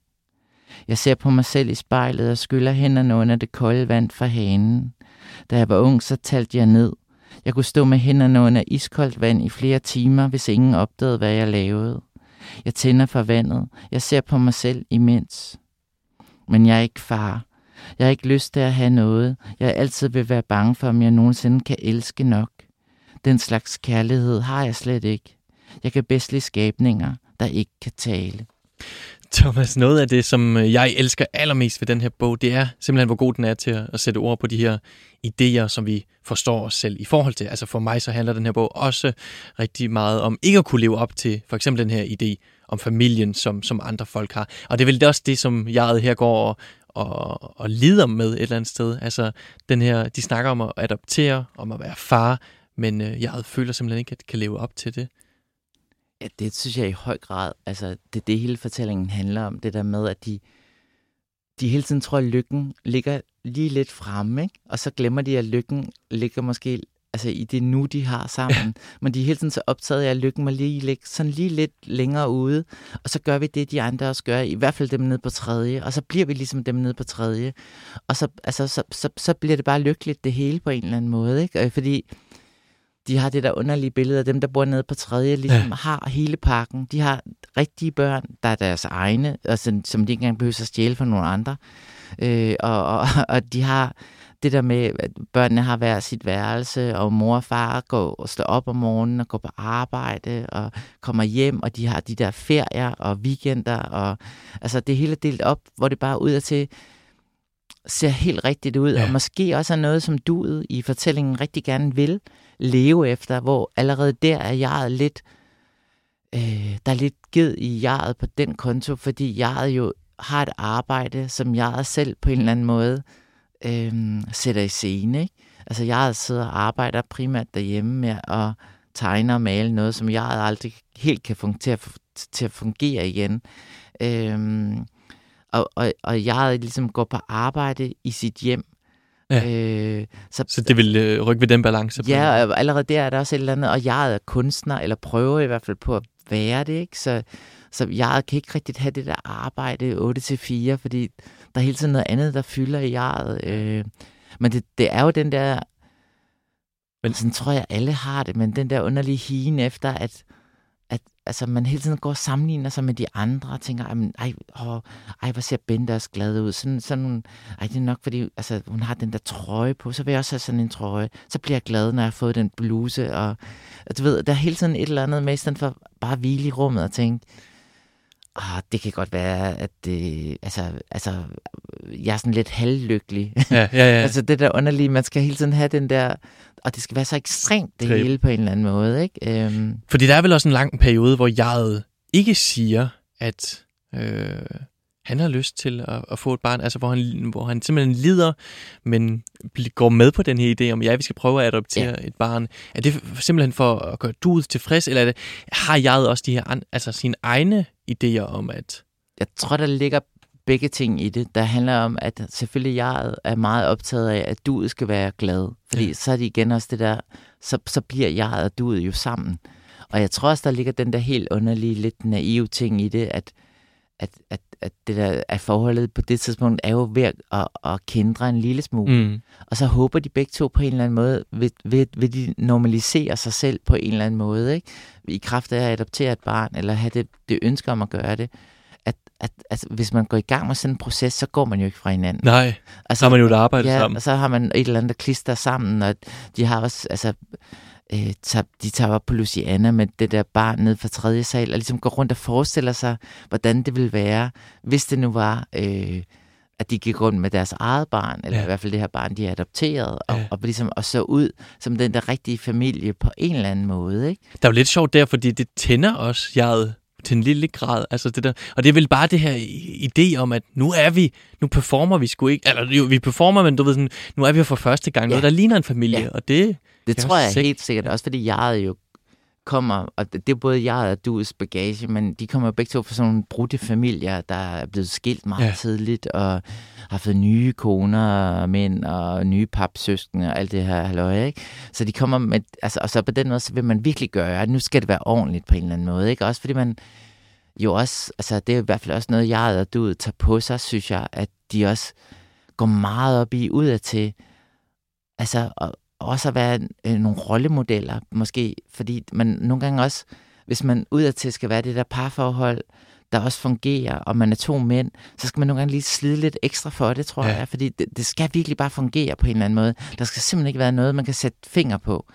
Speaker 1: Jeg ser på mig selv i spejlet og skyller hænderne under det kolde vand fra hanen. Da jeg var ung, så talte jeg ned. Jeg kunne stå med hænderne under iskoldt vand i flere timer, hvis ingen opdagede, hvad jeg lavede. Jeg tænder for vandet. Jeg ser på mig selv imens. Men jeg er ikke far. Jeg har ikke lyst til at have noget. Jeg altid vil være bange for, om jeg nogensinde kan elske nok. Den slags kærlighed har jeg slet ikke. Jeg kan bedst lide skabninger, der ikke kan tale.
Speaker 2: Thomas, noget af det, som øh, jeg elsker allermest ved den her bog, det er simpelthen, hvor god den er til at sætte ord på de her idéer, som vi forstår os selv i forhold til. Altså for mig så handler den her bog også rigtig meget om ikke at kunne leve op til for eksempel den her idé om familien, som, som andre folk har. Og det er vel også det, som jeg her går og, og, og lider med et eller andet sted. Altså den her, de snakker om at adoptere, om at være far, men øh, jeg føler simpelthen ikke, at kan leve op til det.
Speaker 1: Ja, det synes jeg i høj grad, altså det det hele fortællingen handler om, det der med, at de, de hele tiden tror, at lykken ligger lige lidt fremme, ikke? og så glemmer de, at lykken ligger måske altså i det nu, de har sammen. Ja. [laughs] Men de er hele tiden så optaget af, at lykken må lige ligge sådan lige lidt længere ude, og så gør vi det, de andre også gør, i hvert fald dem nede på tredje, og så bliver vi ligesom dem nede på tredje, og så, altså, så, så, så bliver det bare lykkeligt det hele på en eller anden måde, ikke? Fordi de har det der underlige billede af dem, der bor nede på tredje, ligesom ja. har hele pakken. De har rigtige børn, der er deres egne, og som, som de ikke engang behøver at stjæle fra nogle andre. Øh, og, og, [laughs] og de har det der med, at børnene har hver sit værelse, og mor og far går og står op om morgenen og går på arbejde og kommer hjem, og de har de der ferier og weekender, og altså det hele er delt op, hvor det bare ud til ser helt rigtigt ud, ja. og måske også er noget, som duet i fortællingen rigtig gerne vil leve efter, hvor allerede der er jeg lidt, øh, der er lidt givet i jeget på den konto, fordi jeg jo har et arbejde, som jeg selv på en eller anden måde øh, sætter i scene. Ikke? Altså jeg sidder og arbejder primært derhjemme med at tegne og male noget, som jeg aldrig helt kan fungere, til, at, fungere igen. Øh, og, og, og jeg ligesom går på arbejde i sit hjem.
Speaker 2: Ja. Øh, så, så det vil øh, rykke ved den balance?
Speaker 1: Ja, og allerede der er der også et eller andet, og jeg er kunstner, eller prøver i hvert fald på at være det, ikke? Så, så jeg kan ikke rigtig have det der arbejde 8-4, fordi der er hele tiden noget andet, der fylder i jeget. Øh, men det, det er jo den der, men sådan tror jeg, alle har det, men den der underlige hien efter, at altså, man hele tiden går og sammenligner sig med de andre, og tænker, ej, åh, ej hvor ser Bente også glad ud. Sådan, sådan, ej, det er nok, fordi altså, hun har den der trøje på, så vil jeg også have sådan en trøje. Så bliver jeg glad, når jeg har fået den bluse. Og, og du ved, der er hele tiden et eller andet med, i stedet for bare at hvile i rummet og tænke, Ah, det kan godt være, at det, altså, altså, jeg er sådan lidt halvlykkelig. Ja, ja, ja. [laughs] altså det der underlige, man skal hele tiden have den der, og det skal være så ekstremt det Trip. hele på en eller anden måde. Ikke? Øhm.
Speaker 2: Fordi der er vel også en lang periode, hvor jeg ikke siger, at øh, han har lyst til at, at få et barn, altså hvor han, hvor han simpelthen lider, men går med på den her idé om, ja, vi skal prøve at adoptere ja. et barn. Er det simpelthen for at gøre du tilfreds, eller er det, har jeg også de her, altså sine egne idéer om, at...
Speaker 1: Jeg tror, der ligger begge ting i det. Der handler om, at selvfølgelig jeg er meget optaget af, at du skal være glad. Fordi ja. så er det igen også det der, så, så bliver jeg og du jo sammen. Og jeg tror også, der ligger den der helt underlige, lidt naive ting i det, at at, at, at det der at forholdet på det tidspunkt er jo ved at, at, at kendre en lille smule. Mm. Og så håber de begge to på en eller anden måde, vil, vil, vil de normalisere sig selv på en eller anden måde, ikke? i kraft af at adoptere et barn, eller have det, det ønsker om at gøre det. At, at, at hvis man går i gang med sådan en proces, så går man jo ikke fra hinanden.
Speaker 2: Nej, altså, så har man jo et arbejde
Speaker 1: ja,
Speaker 2: sammen.
Speaker 1: og så har man et eller andet, der klister sammen, og de har også, altså, øh, tager, de tager op på Luciana med det der barn nede fra tredje sal, og ligesom går rundt og forestiller sig, hvordan det ville være, hvis det nu var, øh, at de gik rundt med deres eget barn, eller ja. i hvert fald det her barn, de har adopteret, og, ja. og, ligesom, og så ud som den der rigtige familie på en eller anden måde. Ikke?
Speaker 2: Der er jo lidt sjovt der, fordi det tænder os, jeg til en lille grad. Altså det der, og det er vel bare det her idé om, at nu er vi, nu performer vi sgu ikke, eller jo, vi performer, men du ved sådan, nu er vi jo for første gang, ja. noget der ligner en familie, ja. og det,
Speaker 1: det tror jeg sikkert. helt sikkert, også fordi jeg jo kommer, og det er både jeg og du's bagage, men de kommer jo begge to fra sådan nogle brudte familier, der er blevet skilt meget ja. tidligt, og har fået nye koner og mænd, og nye papsøskende, og alt det her halløj, ikke? Så de kommer med, altså, og så på den måde, så vil man virkelig gøre, at nu skal det være ordentligt på en eller anden måde, ikke? Også fordi man jo også, altså det er i hvert fald også noget, jeg og du tager på sig, synes jeg, at de også går meget op i udad til, altså, og, også at være øh, nogle rollemodeller, måske, fordi man nogle gange også, hvis man udadtil skal være det der parforhold, der også fungerer, og man er to mænd, så skal man nogle gange lige slide lidt ekstra for det, tror ja. jeg, fordi det, det skal virkelig bare fungere på en eller anden måde. Der skal simpelthen ikke være noget, man kan sætte finger på.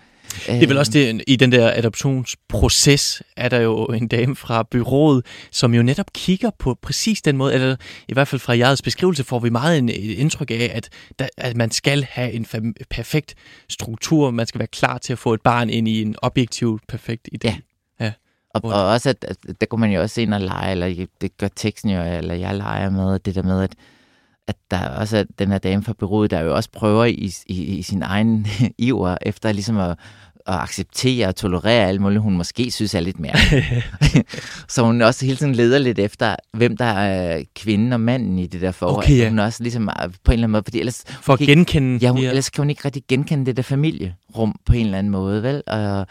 Speaker 2: Det er vel også det, i den der adoptionsproces, er der jo en dame fra byrådet, som jo netop kigger på præcis den måde, eller i hvert fald fra jeres beskrivelse får vi meget en, et indtryk af, at, der, at man skal have en perfekt struktur, man skal være klar til at få et barn ind i en objektiv perfekt idé.
Speaker 1: Ja.
Speaker 2: ja.
Speaker 1: Og, og også, at, at der kunne man jo også ind og lege, eller det gør teksten jo, eller jeg leger med, det der med, at at der også er den her dame fra byrådet, der jo også prøver i, i, i sin egen [laughs] iver efter ligesom at, at acceptere og tolerere alt muligt, hun måske synes er lidt mere. [laughs] så hun også hele tiden leder lidt efter, hvem der er kvinden og manden i det der forhold.
Speaker 2: Okay, ja.
Speaker 1: Hun også ligesom på en eller anden måde, fordi ellers...
Speaker 2: For at genkende...
Speaker 1: Ja, hun, ellers kan hun ikke rigtig genkende det der familierum på en eller anden måde, vel? Og,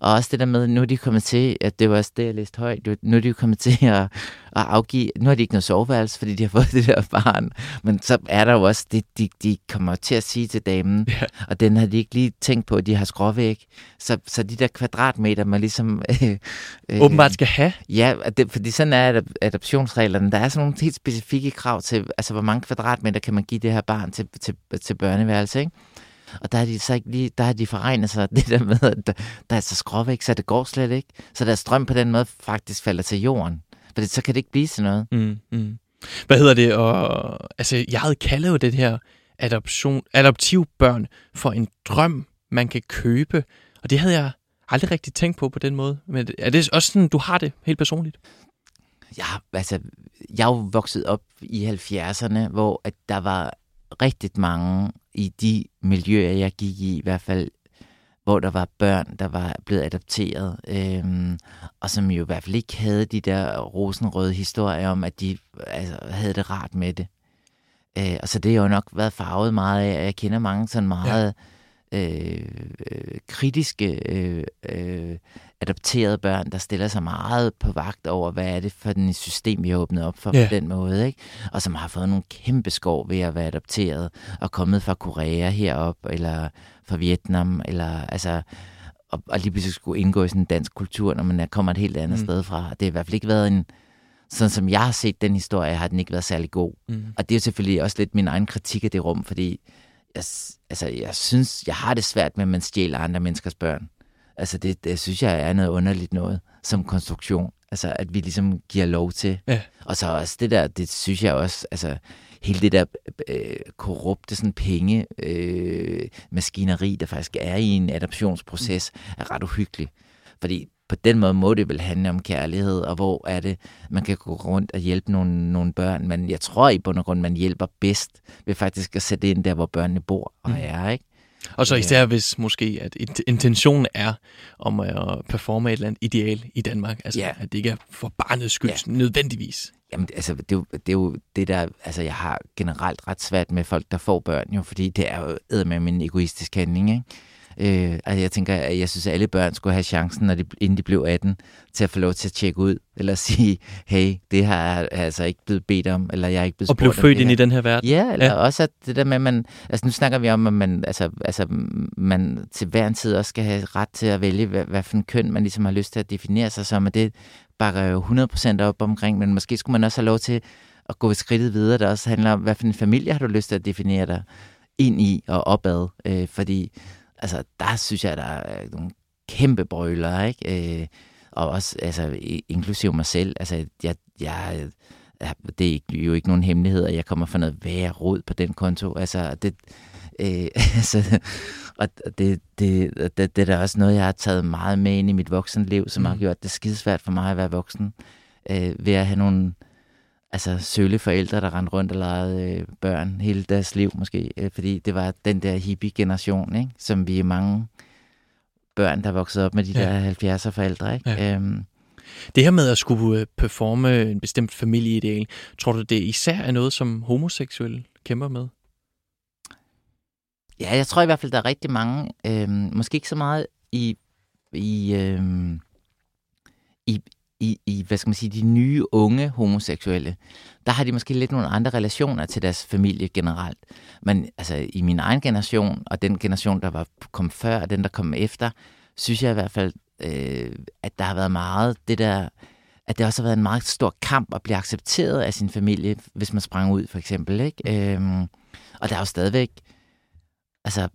Speaker 1: og også det der med, nu er de kommet til, at det var også det, jeg læste højt, nu er de kommet [laughs] til at, at afgive, nu har de ikke noget soveværelse, fordi de har [laughs] fået det der barn, men så er der jo også det, de, de kommer til at sige til damen,
Speaker 2: Ja.
Speaker 1: og den har de ikke lige tænkt på, at de har skråvæg, så, så de der kvadratmeter, man ligesom... [laughs] Øh, øh,
Speaker 2: Åbenbart skal have.
Speaker 1: Ja, det, fordi sådan er adop- adoptionsreglerne. Der er sådan nogle helt specifikke krav til, altså hvor mange kvadratmeter kan man give det her barn til, til, til børneværelse, ikke? Og der har de så ikke lige, der har de forregnet sig [laughs] det der med, at der, der er så skråvæk, så det går slet ikke. Så der strøm på den måde faktisk falder til jorden. For så kan det ikke blive til noget.
Speaker 2: Mm, mm. Hvad hedder det? Og, altså, jeg havde kaldet jo det her adoption, adoptivbørn for en drøm, man kan købe. Og det havde jeg aldrig rigtig tænkt på på den måde. Men er det også sådan, du har det helt personligt?
Speaker 1: Ja, altså, jeg er jo vokset op i 70'erne, hvor at der var rigtig mange i de miljøer, jeg gik i, i hvert fald, hvor der var børn, der var blevet adopteret, øhm, og som jo i hvert fald ikke havde de der rosenrøde historier om, at de altså, havde det rart med det. Øh, og så det har jo nok været farvet meget af, at jeg kender mange sådan meget ja. Øh, øh, kritiske øh, øh, adopterede børn, der stiller sig meget på vagt over, hvad er det for den system, vi har åbnet op for
Speaker 2: Ja.
Speaker 1: på den måde, ikke? Og som har fået nogle kæmpe skår ved at være adopteret og kommet fra Korea herop, eller fra Vietnam, eller altså og, og lige pludselig skulle indgå i sådan en dansk kultur, når man er- kommer et helt andet
Speaker 2: mm.
Speaker 1: sted fra. Det har i hvert fald ikke været en, sådan som jeg har set den historie, har den ikke været særlig god.
Speaker 2: Mm.
Speaker 1: Og det er jo selvfølgelig også lidt min egen kritik af det rum, fordi jeg, altså, jeg synes, jeg har det svært med, at man stjæler andre menneskers børn. Altså det, det synes jeg er noget underligt noget som konstruktion. Altså at vi ligesom giver lov til.
Speaker 2: Ja.
Speaker 1: Og så også det der, det synes jeg også, altså hele det der øh, korrupte sådan penge øh, maskineri, der faktisk er i en adoptionsproces, er ret uhyggeligt. Fordi på den måde må det vel handle om kærlighed, og hvor er det, man kan gå rundt og hjælpe nogle, nogle børn, men jeg tror i bund og grund, man hjælper bedst ved faktisk at sætte ind der, hvor børnene bor og
Speaker 2: Mm.
Speaker 1: er, ikke?
Speaker 2: Og så især hvis måske, at int- intentionen er om at performe et eller andet ideal i Danmark. Altså,
Speaker 1: Ja.
Speaker 2: at det ikke er for barnets skyld
Speaker 1: Ja.
Speaker 2: nødvendigvis.
Speaker 1: Jamen, altså, det er, jo, det er jo det der, altså, jeg har generelt ret svært med folk, der får børn, jo, fordi det er jo med min egoistisk handling, ikke? Øh, altså, jeg tænker, at jeg synes, at alle børn skulle have chancen, når de, inden de blev 18, til at få lov til at tjekke ud, eller [laughs] sige, hey, det her er altså ikke blevet bedt om, eller jeg er ikke blevet
Speaker 2: Og blev født ind
Speaker 1: her.
Speaker 2: i den her verden.
Speaker 1: Ja, eller
Speaker 2: Ja.
Speaker 1: også at det der med, at man, altså nu snakker vi om, at man, altså, altså, man til hver en tid også skal have ret til at vælge, hvad, hvad for en køn man ligesom har lyst til at definere sig som, og det bakker jo 100% op omkring, men måske skulle man også have lov til at gå et skridtet videre, der også handler om, hvad for en familie har du lyst til at definere dig ind i og opad, øh, fordi altså, der synes jeg, der er nogle kæmpe brøler, ikke? Øh, og også, altså, inklusive mig selv, altså, jeg, jeg, ja, det er jo ikke nogen hemmelighed, at jeg kommer fra noget værre rod på den konto. Altså, det, øh, [laughs] altså, og det, det, det, det er da også noget, jeg har taget meget med ind i mit voksenliv, som mm. har gjort det skidesvært for mig at være voksen, øh, ved at have nogle altså, sølle forældre, der rendte rundt og legede øh, børn hele deres liv måske, øh, fordi det var den der hippie-generation, ikke? som vi er mange børn, der voksede op med de
Speaker 2: Ja.
Speaker 1: der 70'er forældre. Ikke?
Speaker 2: Ja.
Speaker 1: Øhm,
Speaker 2: Det her med at skulle øh, performe en bestemt familieideal, tror du, det især er noget, som homoseksuelle kæmper med?
Speaker 1: Ja, jeg tror i hvert fald, der er rigtig mange, øhm, måske ikke så meget i, i, øhm, i, i, i, hvad skal man sige, de nye unge homoseksuelle. Der har de måske lidt nogle andre relationer til deres familie generelt. Men altså, i min egen generation, og den generation, der var kom før, og den, der kom efter, synes jeg i hvert fald, øh, at der har været meget det der, at det også har været en meget stor kamp at blive accepteret af sin familie, hvis man sprang ud, for eksempel. Ikke? Øhm, og der er jo stadigvæk altså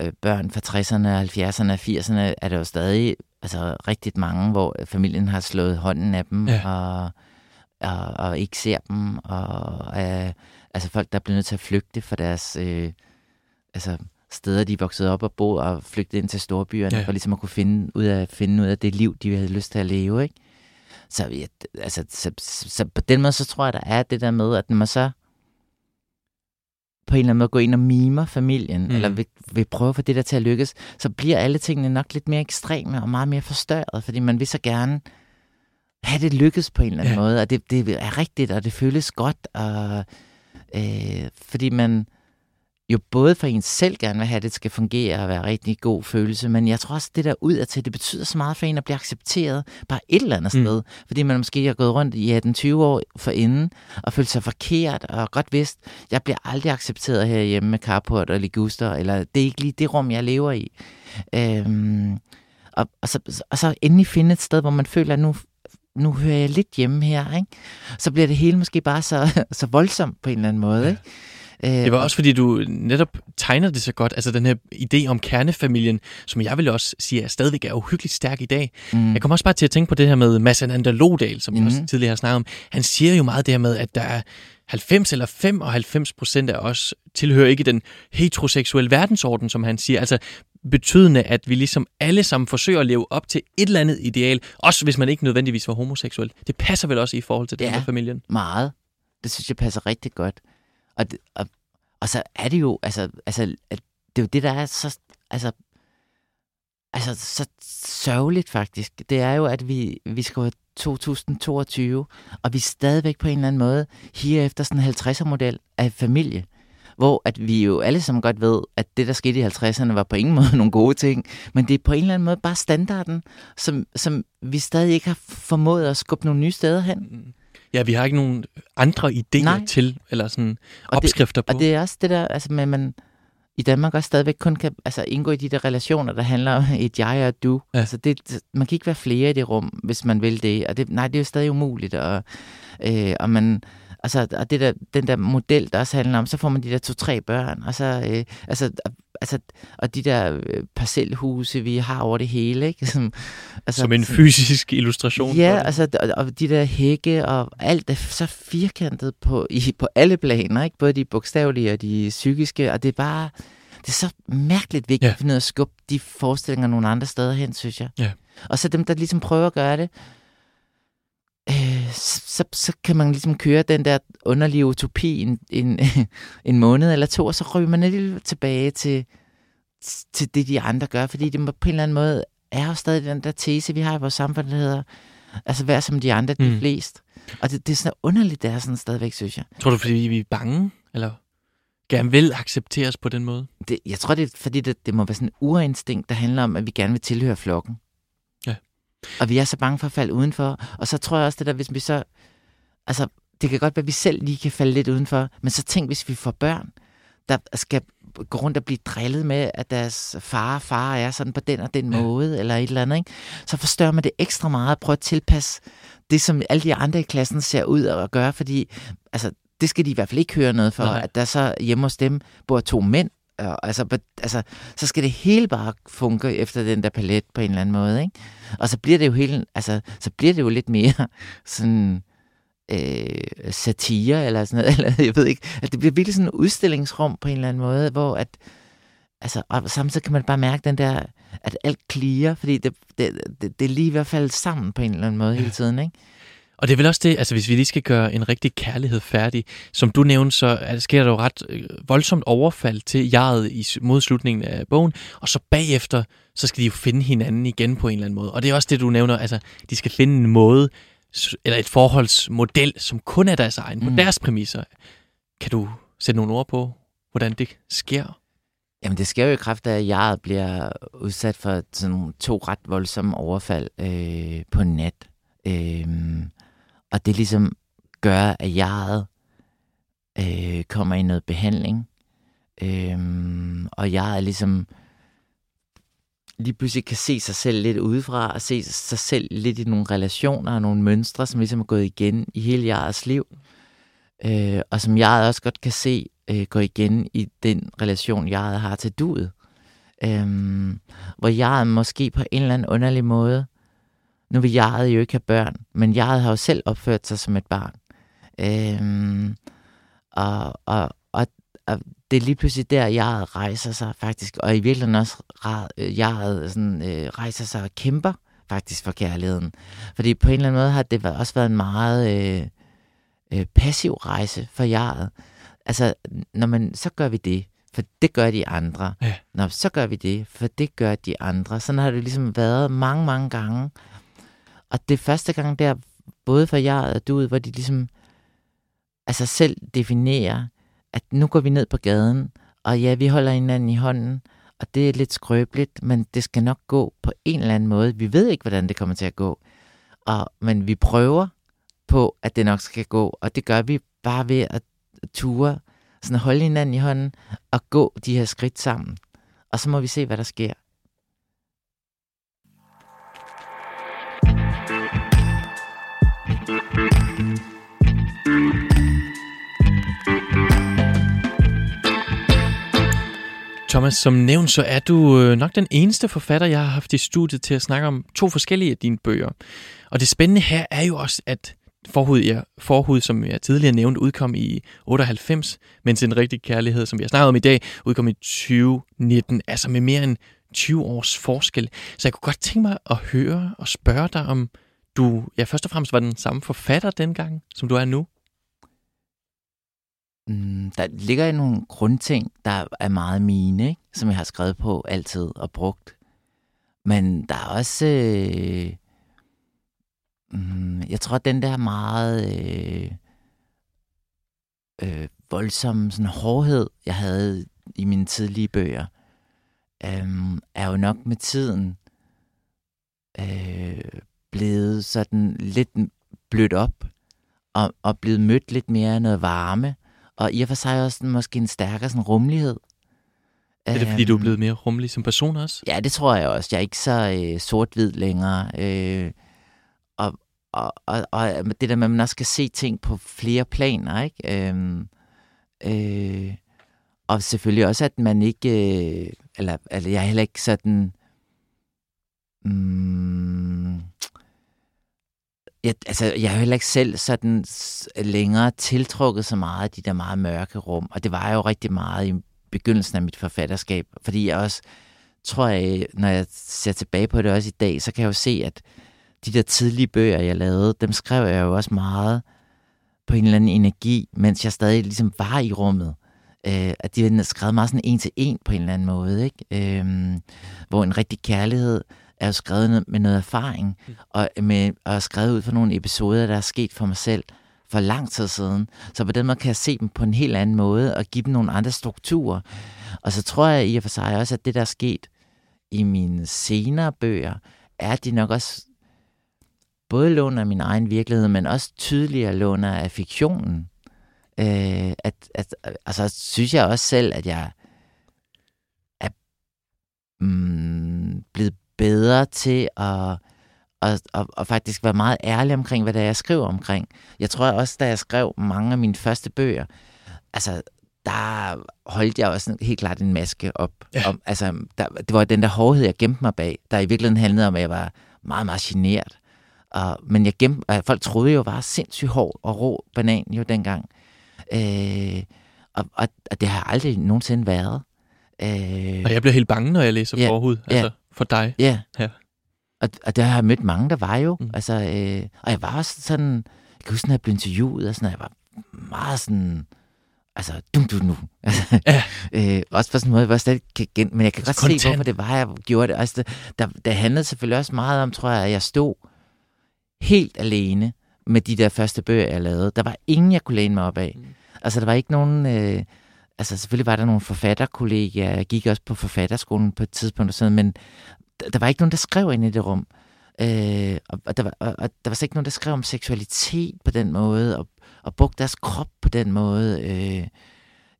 Speaker 1: øh, børn fra 60'erne, 70'erne og 80'erne, er der jo stadig altså, rigtig mange, hvor familien har slået hånden af dem, ja. og, og, og ikke ser dem, og øh, altså folk, der er blevet nødt til at flygte fra deres øh, altså, steder, de er vokset op og bo, og flygte ind til storbyerne, ja. for ligesom at kunne finde ud af, finde ud af det liv, de havde lyst til at leve, ikke? Så, ja, altså, så, så, så på den måde, så tror jeg, der er det der med, at når man så på en eller anden måde går ind og mimer familien, mm. eller vil, vil prøve få det der til at lykkes, så bliver alle tingene nok lidt mere ekstreme og meget mere forstørret, fordi man vil så gerne have det lykkes på en eller anden ja. måde, og det, det er rigtigt, og det føles godt, og øh, fordi man jo både for en selv gerne vil have, at det skal fungere og være en rigtig god følelse, men jeg tror også, det der ud af til, det betyder så meget for en at blive accepteret bare et eller andet mm. sted, fordi man måske har gået rundt i 18-20 år for inden og følt sig forkert og godt vidst, jeg bliver aldrig accepteret herhjemme med carport og liguster, eller det er ikke lige det rum, jeg lever i. Øhm, og, og, så, og så endelig finde et sted, hvor man føler, at nu, nu hører jeg lidt hjemme her, ikke? så bliver det hele måske bare så, [laughs] så voldsomt på en eller anden måde. Ikke?
Speaker 2: Øh, det var også fordi, du netop tegner det så godt, altså den her idé om kernefamilien, som jeg vil også sige er stadigvæk er uhyggeligt stærk i dag. Mm. Jeg kommer også bare til at tænke på det her med Mads Anander Lodal, som mm. jeg også tidligere har snakket om. Han siger jo meget det her med, at der er 90 eller 95 procent af os tilhører ikke den heteroseksuelle verdensorden, som han siger. Altså betydende, at vi ligesom alle sammen forsøger at leve op til et eller andet ideal, også hvis man ikke nødvendigvis var homoseksuel. Det passer vel også i forhold til den ja, familien?
Speaker 1: meget. Det synes jeg passer rigtig godt. Og, og, og så er det jo, altså, altså at det er jo det, der er så, altså, altså, så sørgeligt faktisk. Det er jo, at vi, vi skal 2022, og vi er stadigvæk på en eller anden måde her efter sådan en 50'er-model af familie hvor at vi jo alle sammen godt ved, at det, der skete i 50'erne, var på ingen [laughs] måde nogle gode ting, men det er på en eller anden måde bare standarden, som, som vi stadig ikke har formået at skubbe nogle nye steder hen. Mm-hmm.
Speaker 2: Ja, vi har ikke nogen andre idéer Nej. til, eller sådan og opskrifter
Speaker 1: det, på. Og det er også det der, altså med, man i Danmark også stadigvæk kun kan altså, indgå i de der relationer, der handler om et jeg og et du. Ja. Altså det, man kan ikke være flere i det rum, hvis man vil det. Og det, nej, det er jo stadig umuligt. Og, øh, og man, altså, og det der, den der model, der også handler om, så får man de der to-tre børn, og så, øh, altså, altså, og de der øh, parcelhuse, vi har over det hele, ikke? [laughs]
Speaker 2: Som, altså, Som en fysisk illustration?
Speaker 1: Ja, altså, og, og de der hække, og alt er så firkantet på, i, på alle planer, ikke? Både de bogstavelige og de psykiske, og det er bare, det er så mærkeligt vigtigt ja. at finde ud af at skubbe de forestillinger nogle andre steder hen, synes jeg. Ja. Og så dem, der ligesom prøver at gøre det, øh, så, så kan man ligesom køre den der underlige utopi en, en, [laughs] en måned eller to, og så ryger man lidt tilbage til, til det, de andre gør, fordi det på en eller anden måde er jo stadig den der tese, vi har i vores samfund, der hedder, altså vær som de andre, de mm. flest. Og det, det er sådan underligt, det er sådan stadigvæk, synes jeg.
Speaker 2: Tror du, fordi vi er bange, eller gerne vil accepteres på den måde?
Speaker 1: Det, jeg tror, det er, fordi det, det må være sådan en urinstinkt, der handler om, at vi gerne vil tilhøre flokken. Og vi er så bange for at falde udenfor. Og så tror jeg også, det der, hvis vi så... Altså, det kan godt være, at vi selv lige kan falde lidt udenfor, men så tænk, hvis vi får børn, der skal gå rundt og blive drillet med, at deres far og far er sådan på den og den ja. måde, eller et eller andet, ikke? så forstørrer man det ekstra meget at prøve at tilpasse det, som alle de andre i klassen ser ud og gøre, fordi altså, det skal de i hvert fald ikke høre noget for, Nej. at der så hjemme hos dem bor to mænd, og altså, altså, så skal det hele bare funke efter den der palet på en eller anden måde, ikke? Og så bliver det jo helt, altså, så bliver det jo lidt mere [laughs] sådan øh, satire eller sådan noget, [laughs] eller jeg ved ikke, at det bliver virkelig sådan en udstillingsrum på en eller anden måde, hvor at, altså, og samtidig kan man bare mærke den der, at alt klirer, fordi det, det, det, det er lige i hvert fald sammen på en eller anden måde hele tiden, ikke?
Speaker 2: Og det er vel også det, altså hvis vi lige skal gøre en rigtig kærlighed færdig, som du nævnte, så sker der jo ret øh, voldsomt overfald til jaret i, mod slutningen af bogen, og så bagefter, så skal de jo finde hinanden igen på en eller anden måde. Og det er også det, du nævner, altså de skal finde en måde, eller et forholdsmodel, som kun er deres egen, mm. på deres præmisser. Kan du sætte nogle ord på, hvordan det sker?
Speaker 1: Jamen det sker jo i kraft af, at jaret bliver udsat for sådan to ret voldsomme overfald øh, på net. Øh, og det ligesom gør, at jeg øh, kommer i noget behandling. Øh, og jeg er ligesom lige pludselig kan se sig selv lidt udefra, og se sig selv lidt i nogle relationer og nogle mønstre, som ligesom er gået igen i hele jeres liv. Øh, og som jeg også godt kan se, øh, går igen i den relation, jeg har til duet. Øhm, hvor jeg måske på en eller anden underlig måde, nu vil jeg jo ikke have børn, men jeg har jo selv opført sig som et barn. Øhm, og, og, og, og det er lige pludselig der, jeg rejser sig faktisk, og i virkeligheden også jeg sådan, øh, rejser sig og kæmper faktisk for kærligheden. Fordi på en eller anden måde har det også været en meget øh, øh, passiv rejse for jeget. Altså, når man, så gør vi det, for det gør de andre. Ja. Nå, så gør vi det, for det gør de andre. Sådan har det ligesom været mange, mange gange. Og det første gang der, både for jeg og du, hvor de ligesom altså selv definerer, at nu går vi ned på gaden, og ja, vi holder hinanden i hånden, og det er lidt skrøbeligt, men det skal nok gå på en eller anden måde. Vi ved ikke, hvordan det kommer til at gå, og, men vi prøver på, at det nok skal gå, og det gør vi bare ved at ture, sådan holde hinanden i hånden og gå de her skridt sammen. Og så må vi se, hvad der sker.
Speaker 2: Thomas, som nævnt, så er du øh, nok den eneste forfatter, jeg har haft i studiet til at snakke om to forskellige af dine bøger. Og det spændende her er jo også, at Forhud, ja, Forhud, som jeg tidligere nævnte, udkom i 98, mens En rigtig kærlighed, som vi har snakket om i dag, udkom i 2019, altså med mere end 20 års forskel. Så jeg kunne godt tænke mig at høre og spørge dig, om du ja, først og fremmest var den samme forfatter dengang, som du er nu?
Speaker 1: Mm, der ligger nogle grundting, der er meget mine, ikke? som jeg har skrevet på altid og brugt. Men der er også... Øh, mm, jeg tror, at den der meget øh, øh, voldsomme sådan, hårdhed, jeg havde i mine tidlige bøger, øh, er jo nok med tiden øh, blevet sådan lidt blødt op og, og blevet mødt lidt mere af noget varme og i og for sig også måske en stærkere sådan rummelighed.
Speaker 2: Er det fordi, du er øhm, blevet mere rummelig som person også?
Speaker 1: Ja, det tror jeg også. Jeg er ikke så øh, sort-hvid længere. Øh, og, og, og, og det der med, at man også skal se ting på flere planer, ikke? Øh, øh, og selvfølgelig også, at man ikke... Øh, eller, eller jeg er heller ikke sådan... Mm, jeg, altså, jeg har heller ikke selv sådan længere tiltrukket så meget af de der meget mørke rum, og det var jo rigtig meget i begyndelsen af mit forfatterskab, fordi jeg også tror, jeg, når jeg ser tilbage på det også i dag, så kan jeg jo se, at de der tidlige bøger, jeg lavede, dem skrev jeg jo også meget på en eller anden energi, mens jeg stadig ligesom var i rummet. Øh, at de var skrevet meget sådan en til en på en eller anden måde, ikke? Øh, hvor en rigtig kærlighed er jo skrevet med noget erfaring, mm. og, med, og skrevet ud fra nogle episoder, der er sket for mig selv for lang tid siden. Så på den måde kan jeg se dem på en helt anden måde, og give dem nogle andre strukturer. Og så tror jeg i og for sig også, at det, der er sket i mine senere bøger, er, at de nok også både låner min egen virkelighed, men også tydeligere låner af fiktionen. Øh, at, at, altså, synes jeg også selv, at jeg er mm, blevet bedre til at, at, at, at faktisk være meget ærlig omkring, hvad det er, jeg skriver omkring. Jeg tror også, da jeg skrev mange af mine første bøger, altså, der holdt jeg også helt klart en maske op. Ja. Om, altså, der, det var den der hårdhed, jeg gemte mig bag, der i virkeligheden handlede om, at jeg var meget, meget generet. Og, men jeg gemte, folk troede jo, var sindssygt hård og rå banan jo dengang. Øh, og, og, og det har aldrig nogensinde været.
Speaker 2: Øh, og jeg bliver helt bange, når jeg læser ja, forhud. Altså. Ja, for dig?
Speaker 1: Ja. ja. Og, og der har jeg mødt mange, der var jo. Mm. Altså, øh, og jeg var også sådan, jeg kan huske, når jeg blev interviewet, og sådan, jeg var meget sådan, altså, dum du nu. Altså, ja. [laughs] øh, også på sådan en måde, jeg var stadig gen, men jeg kan godt Content. se, hvorfor det var, jeg gjorde det. Altså, der, der handlede selvfølgelig også meget om, tror jeg, at jeg stod helt alene med de der første bøger, jeg lavede. Der var ingen, jeg kunne læne mig op af. Mm. Altså, der var ikke nogen... Øh, altså selvfølgelig var der nogle forfatterkollegaer, jeg gik også på forfatterskolen på et tidspunkt og sådan, men der, var ikke nogen, der skrev ind i det rum. Øh, og, der var, og, og der var ikke nogen, der skrev om seksualitet på den måde, og, og brugte deres krop på den måde. Øh,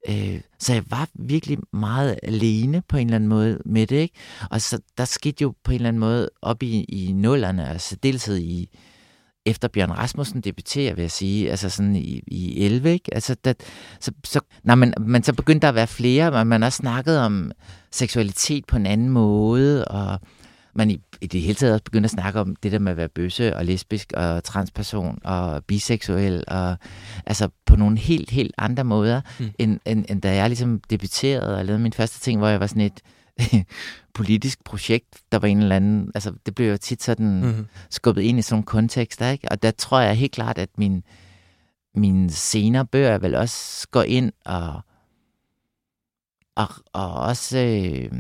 Speaker 1: øh, så jeg var virkelig meget alene på en eller anden måde med det, ikke? Og så der skete jo på en eller anden måde op i, i nullerne, altså deltid i, efter Bjørn Rasmussen debuterer, vil jeg sige, altså sådan i, i 11, ikke? Altså, der, så, så, nej, men, men så begyndte der at være flere, og man også snakket om seksualitet på en anden måde, og man i, i det hele taget også begyndte at snakke om det der med at være bøsse og lesbisk og transperson og biseksuel, og altså på nogle helt, helt andre måder, mm. end, end, end da jeg ligesom debuterede og lavede min første ting, hvor jeg var sådan et [laughs] politisk projekt, der var en eller anden, altså det blev jo tit sådan mm. skubbet ind i sådan nogle kontekster, ikke? Og der tror jeg helt klart, at min, min senere bøger vel også går ind og og, og også øh,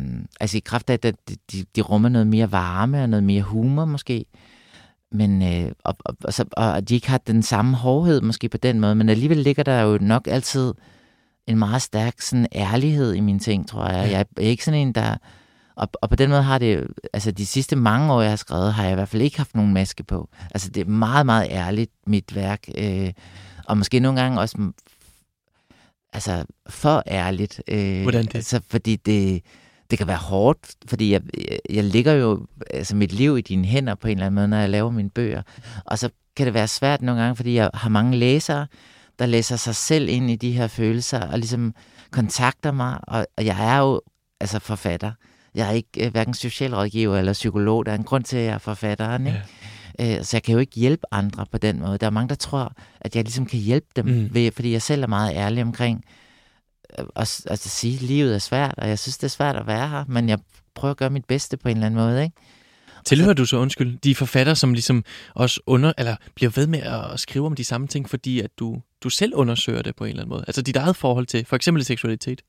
Speaker 1: altså i kraft af, at de, de rummer noget mere varme og noget mere humor måske, men øh, og, og, og, så, og de ikke har den samme hårdhed måske på den måde, men alligevel ligger der jo nok altid en meget stærk sådan ærlighed i mine ting, tror jeg. Jeg er ikke sådan en, der og, og på den måde har det, altså de sidste mange år, jeg har skrevet, har jeg i hvert fald ikke haft nogen maske på. Altså det er meget, meget ærligt, mit værk. Øh, og måske nogle gange også altså for ærligt.
Speaker 2: Øh, Hvordan det?
Speaker 1: Altså, fordi det, det kan være hårdt, fordi jeg, jeg lægger jo altså mit liv i dine hænder på en eller anden måde, når jeg laver mine bøger. Og så kan det være svært nogle gange, fordi jeg har mange læsere, der læser sig selv ind i de her følelser, og ligesom kontakter mig, og, og jeg er jo altså forfatter. Jeg er ikke uh, hverken socialrådgiver eller psykolog. Der er en grund til, at jeg er forfatteren. Ikke? Ja. Uh, så jeg kan jo ikke hjælpe andre på den måde. Der er mange, der tror, at jeg ligesom kan hjælpe dem, mm. ved, fordi jeg selv er meget ærlig omkring at, at sige, at livet er svært, og jeg synes, det er svært at være her, men jeg prøver at gøre mit bedste på en eller anden måde. Ikke?
Speaker 2: Tilhører du så, undskyld, de forfatter, som ligesom også under, eller bliver ved med at skrive om de samme ting, fordi at du, du selv undersøger det på en eller anden måde? Altså dit eget forhold til for eksempel seksualitet?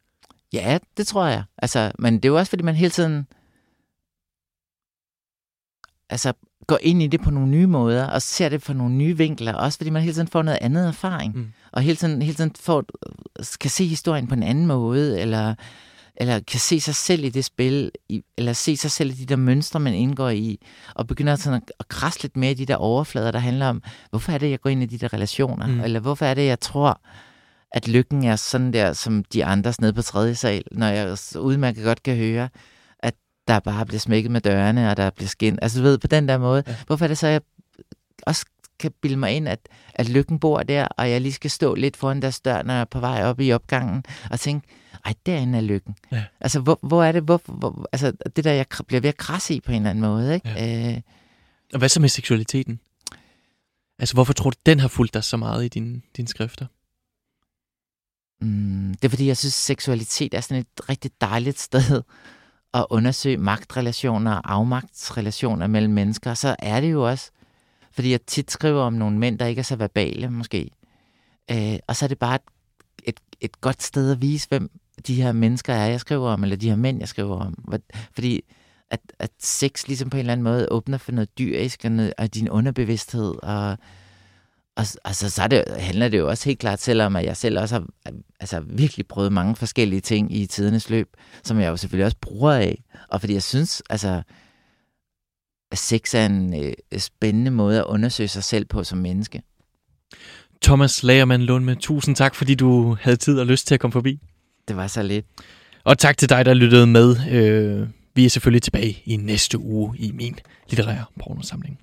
Speaker 1: Ja, det tror jeg. Altså, men det er jo også, fordi man hele tiden altså, går ind i det på nogle nye måder, og ser det fra nogle nye vinkler, også fordi man hele tiden får noget andet erfaring, mm. og hele tiden, hele tiden får, kan se historien på en anden måde, eller, eller kan se sig selv i det spil, eller se sig selv i de der mønstre, man indgår i, og begynder sådan at, at krasse lidt mere i de der overflader, der handler om, hvorfor er det, jeg går ind i de der relationer, mm. eller hvorfor er det, jeg tror, at lykken er sådan der, som de andre nede på tredje sal, når jeg udmærket godt kan høre, at der bare bliver smækket med dørene, og der bliver skin. Altså du ved, på den der måde. Ja. Hvorfor er det så, jeg også kan bilde mig ind, at, at lykken bor der, og jeg lige skal stå lidt foran deres dør, når jeg er på vej op i opgangen, og tænke, ej, derinde er lykken. Ja. Altså, hvor, hvor er det, hvor, hvor, altså, det der, jeg bliver ved at krasse i på en eller anden måde, ikke? Ja. Øh,
Speaker 2: og hvad så med seksualiteten? Altså, hvorfor tror du, den har fulgt dig så meget i dine, dine skrifter?
Speaker 1: Mm, det er fordi, jeg synes, seksualitet er sådan et rigtig dejligt sted at undersøge magtrelationer og afmagtsrelationer mellem mennesker. Så er det jo også, fordi jeg tit skriver om nogle mænd, der ikke er så verbale måske. Øh, og så er det bare et, et, et godt sted at vise, hvem de her mennesker er, jeg skriver om, eller de her mænd, jeg skriver om. Fordi at, at sex ligesom på en eller anden måde åbner for noget dyrisk og, noget, og din underbevidsthed, og og altså, så så det, handler det jo også helt klart, selvom at jeg selv også har altså, virkelig prøvet mange forskellige ting i tidernes løb, som jeg jo selvfølgelig også bruger af. Og fordi jeg synes, altså, at sex er en øh, spændende måde at undersøge sig selv på som menneske.
Speaker 2: Thomas Lagermann Lundme, tusind tak, fordi du havde tid og lyst til at komme forbi.
Speaker 1: Det var så lidt.
Speaker 2: Og tak til dig, der lyttede med. Øh, vi er selvfølgelig tilbage i næste uge i min litterære pornosamling.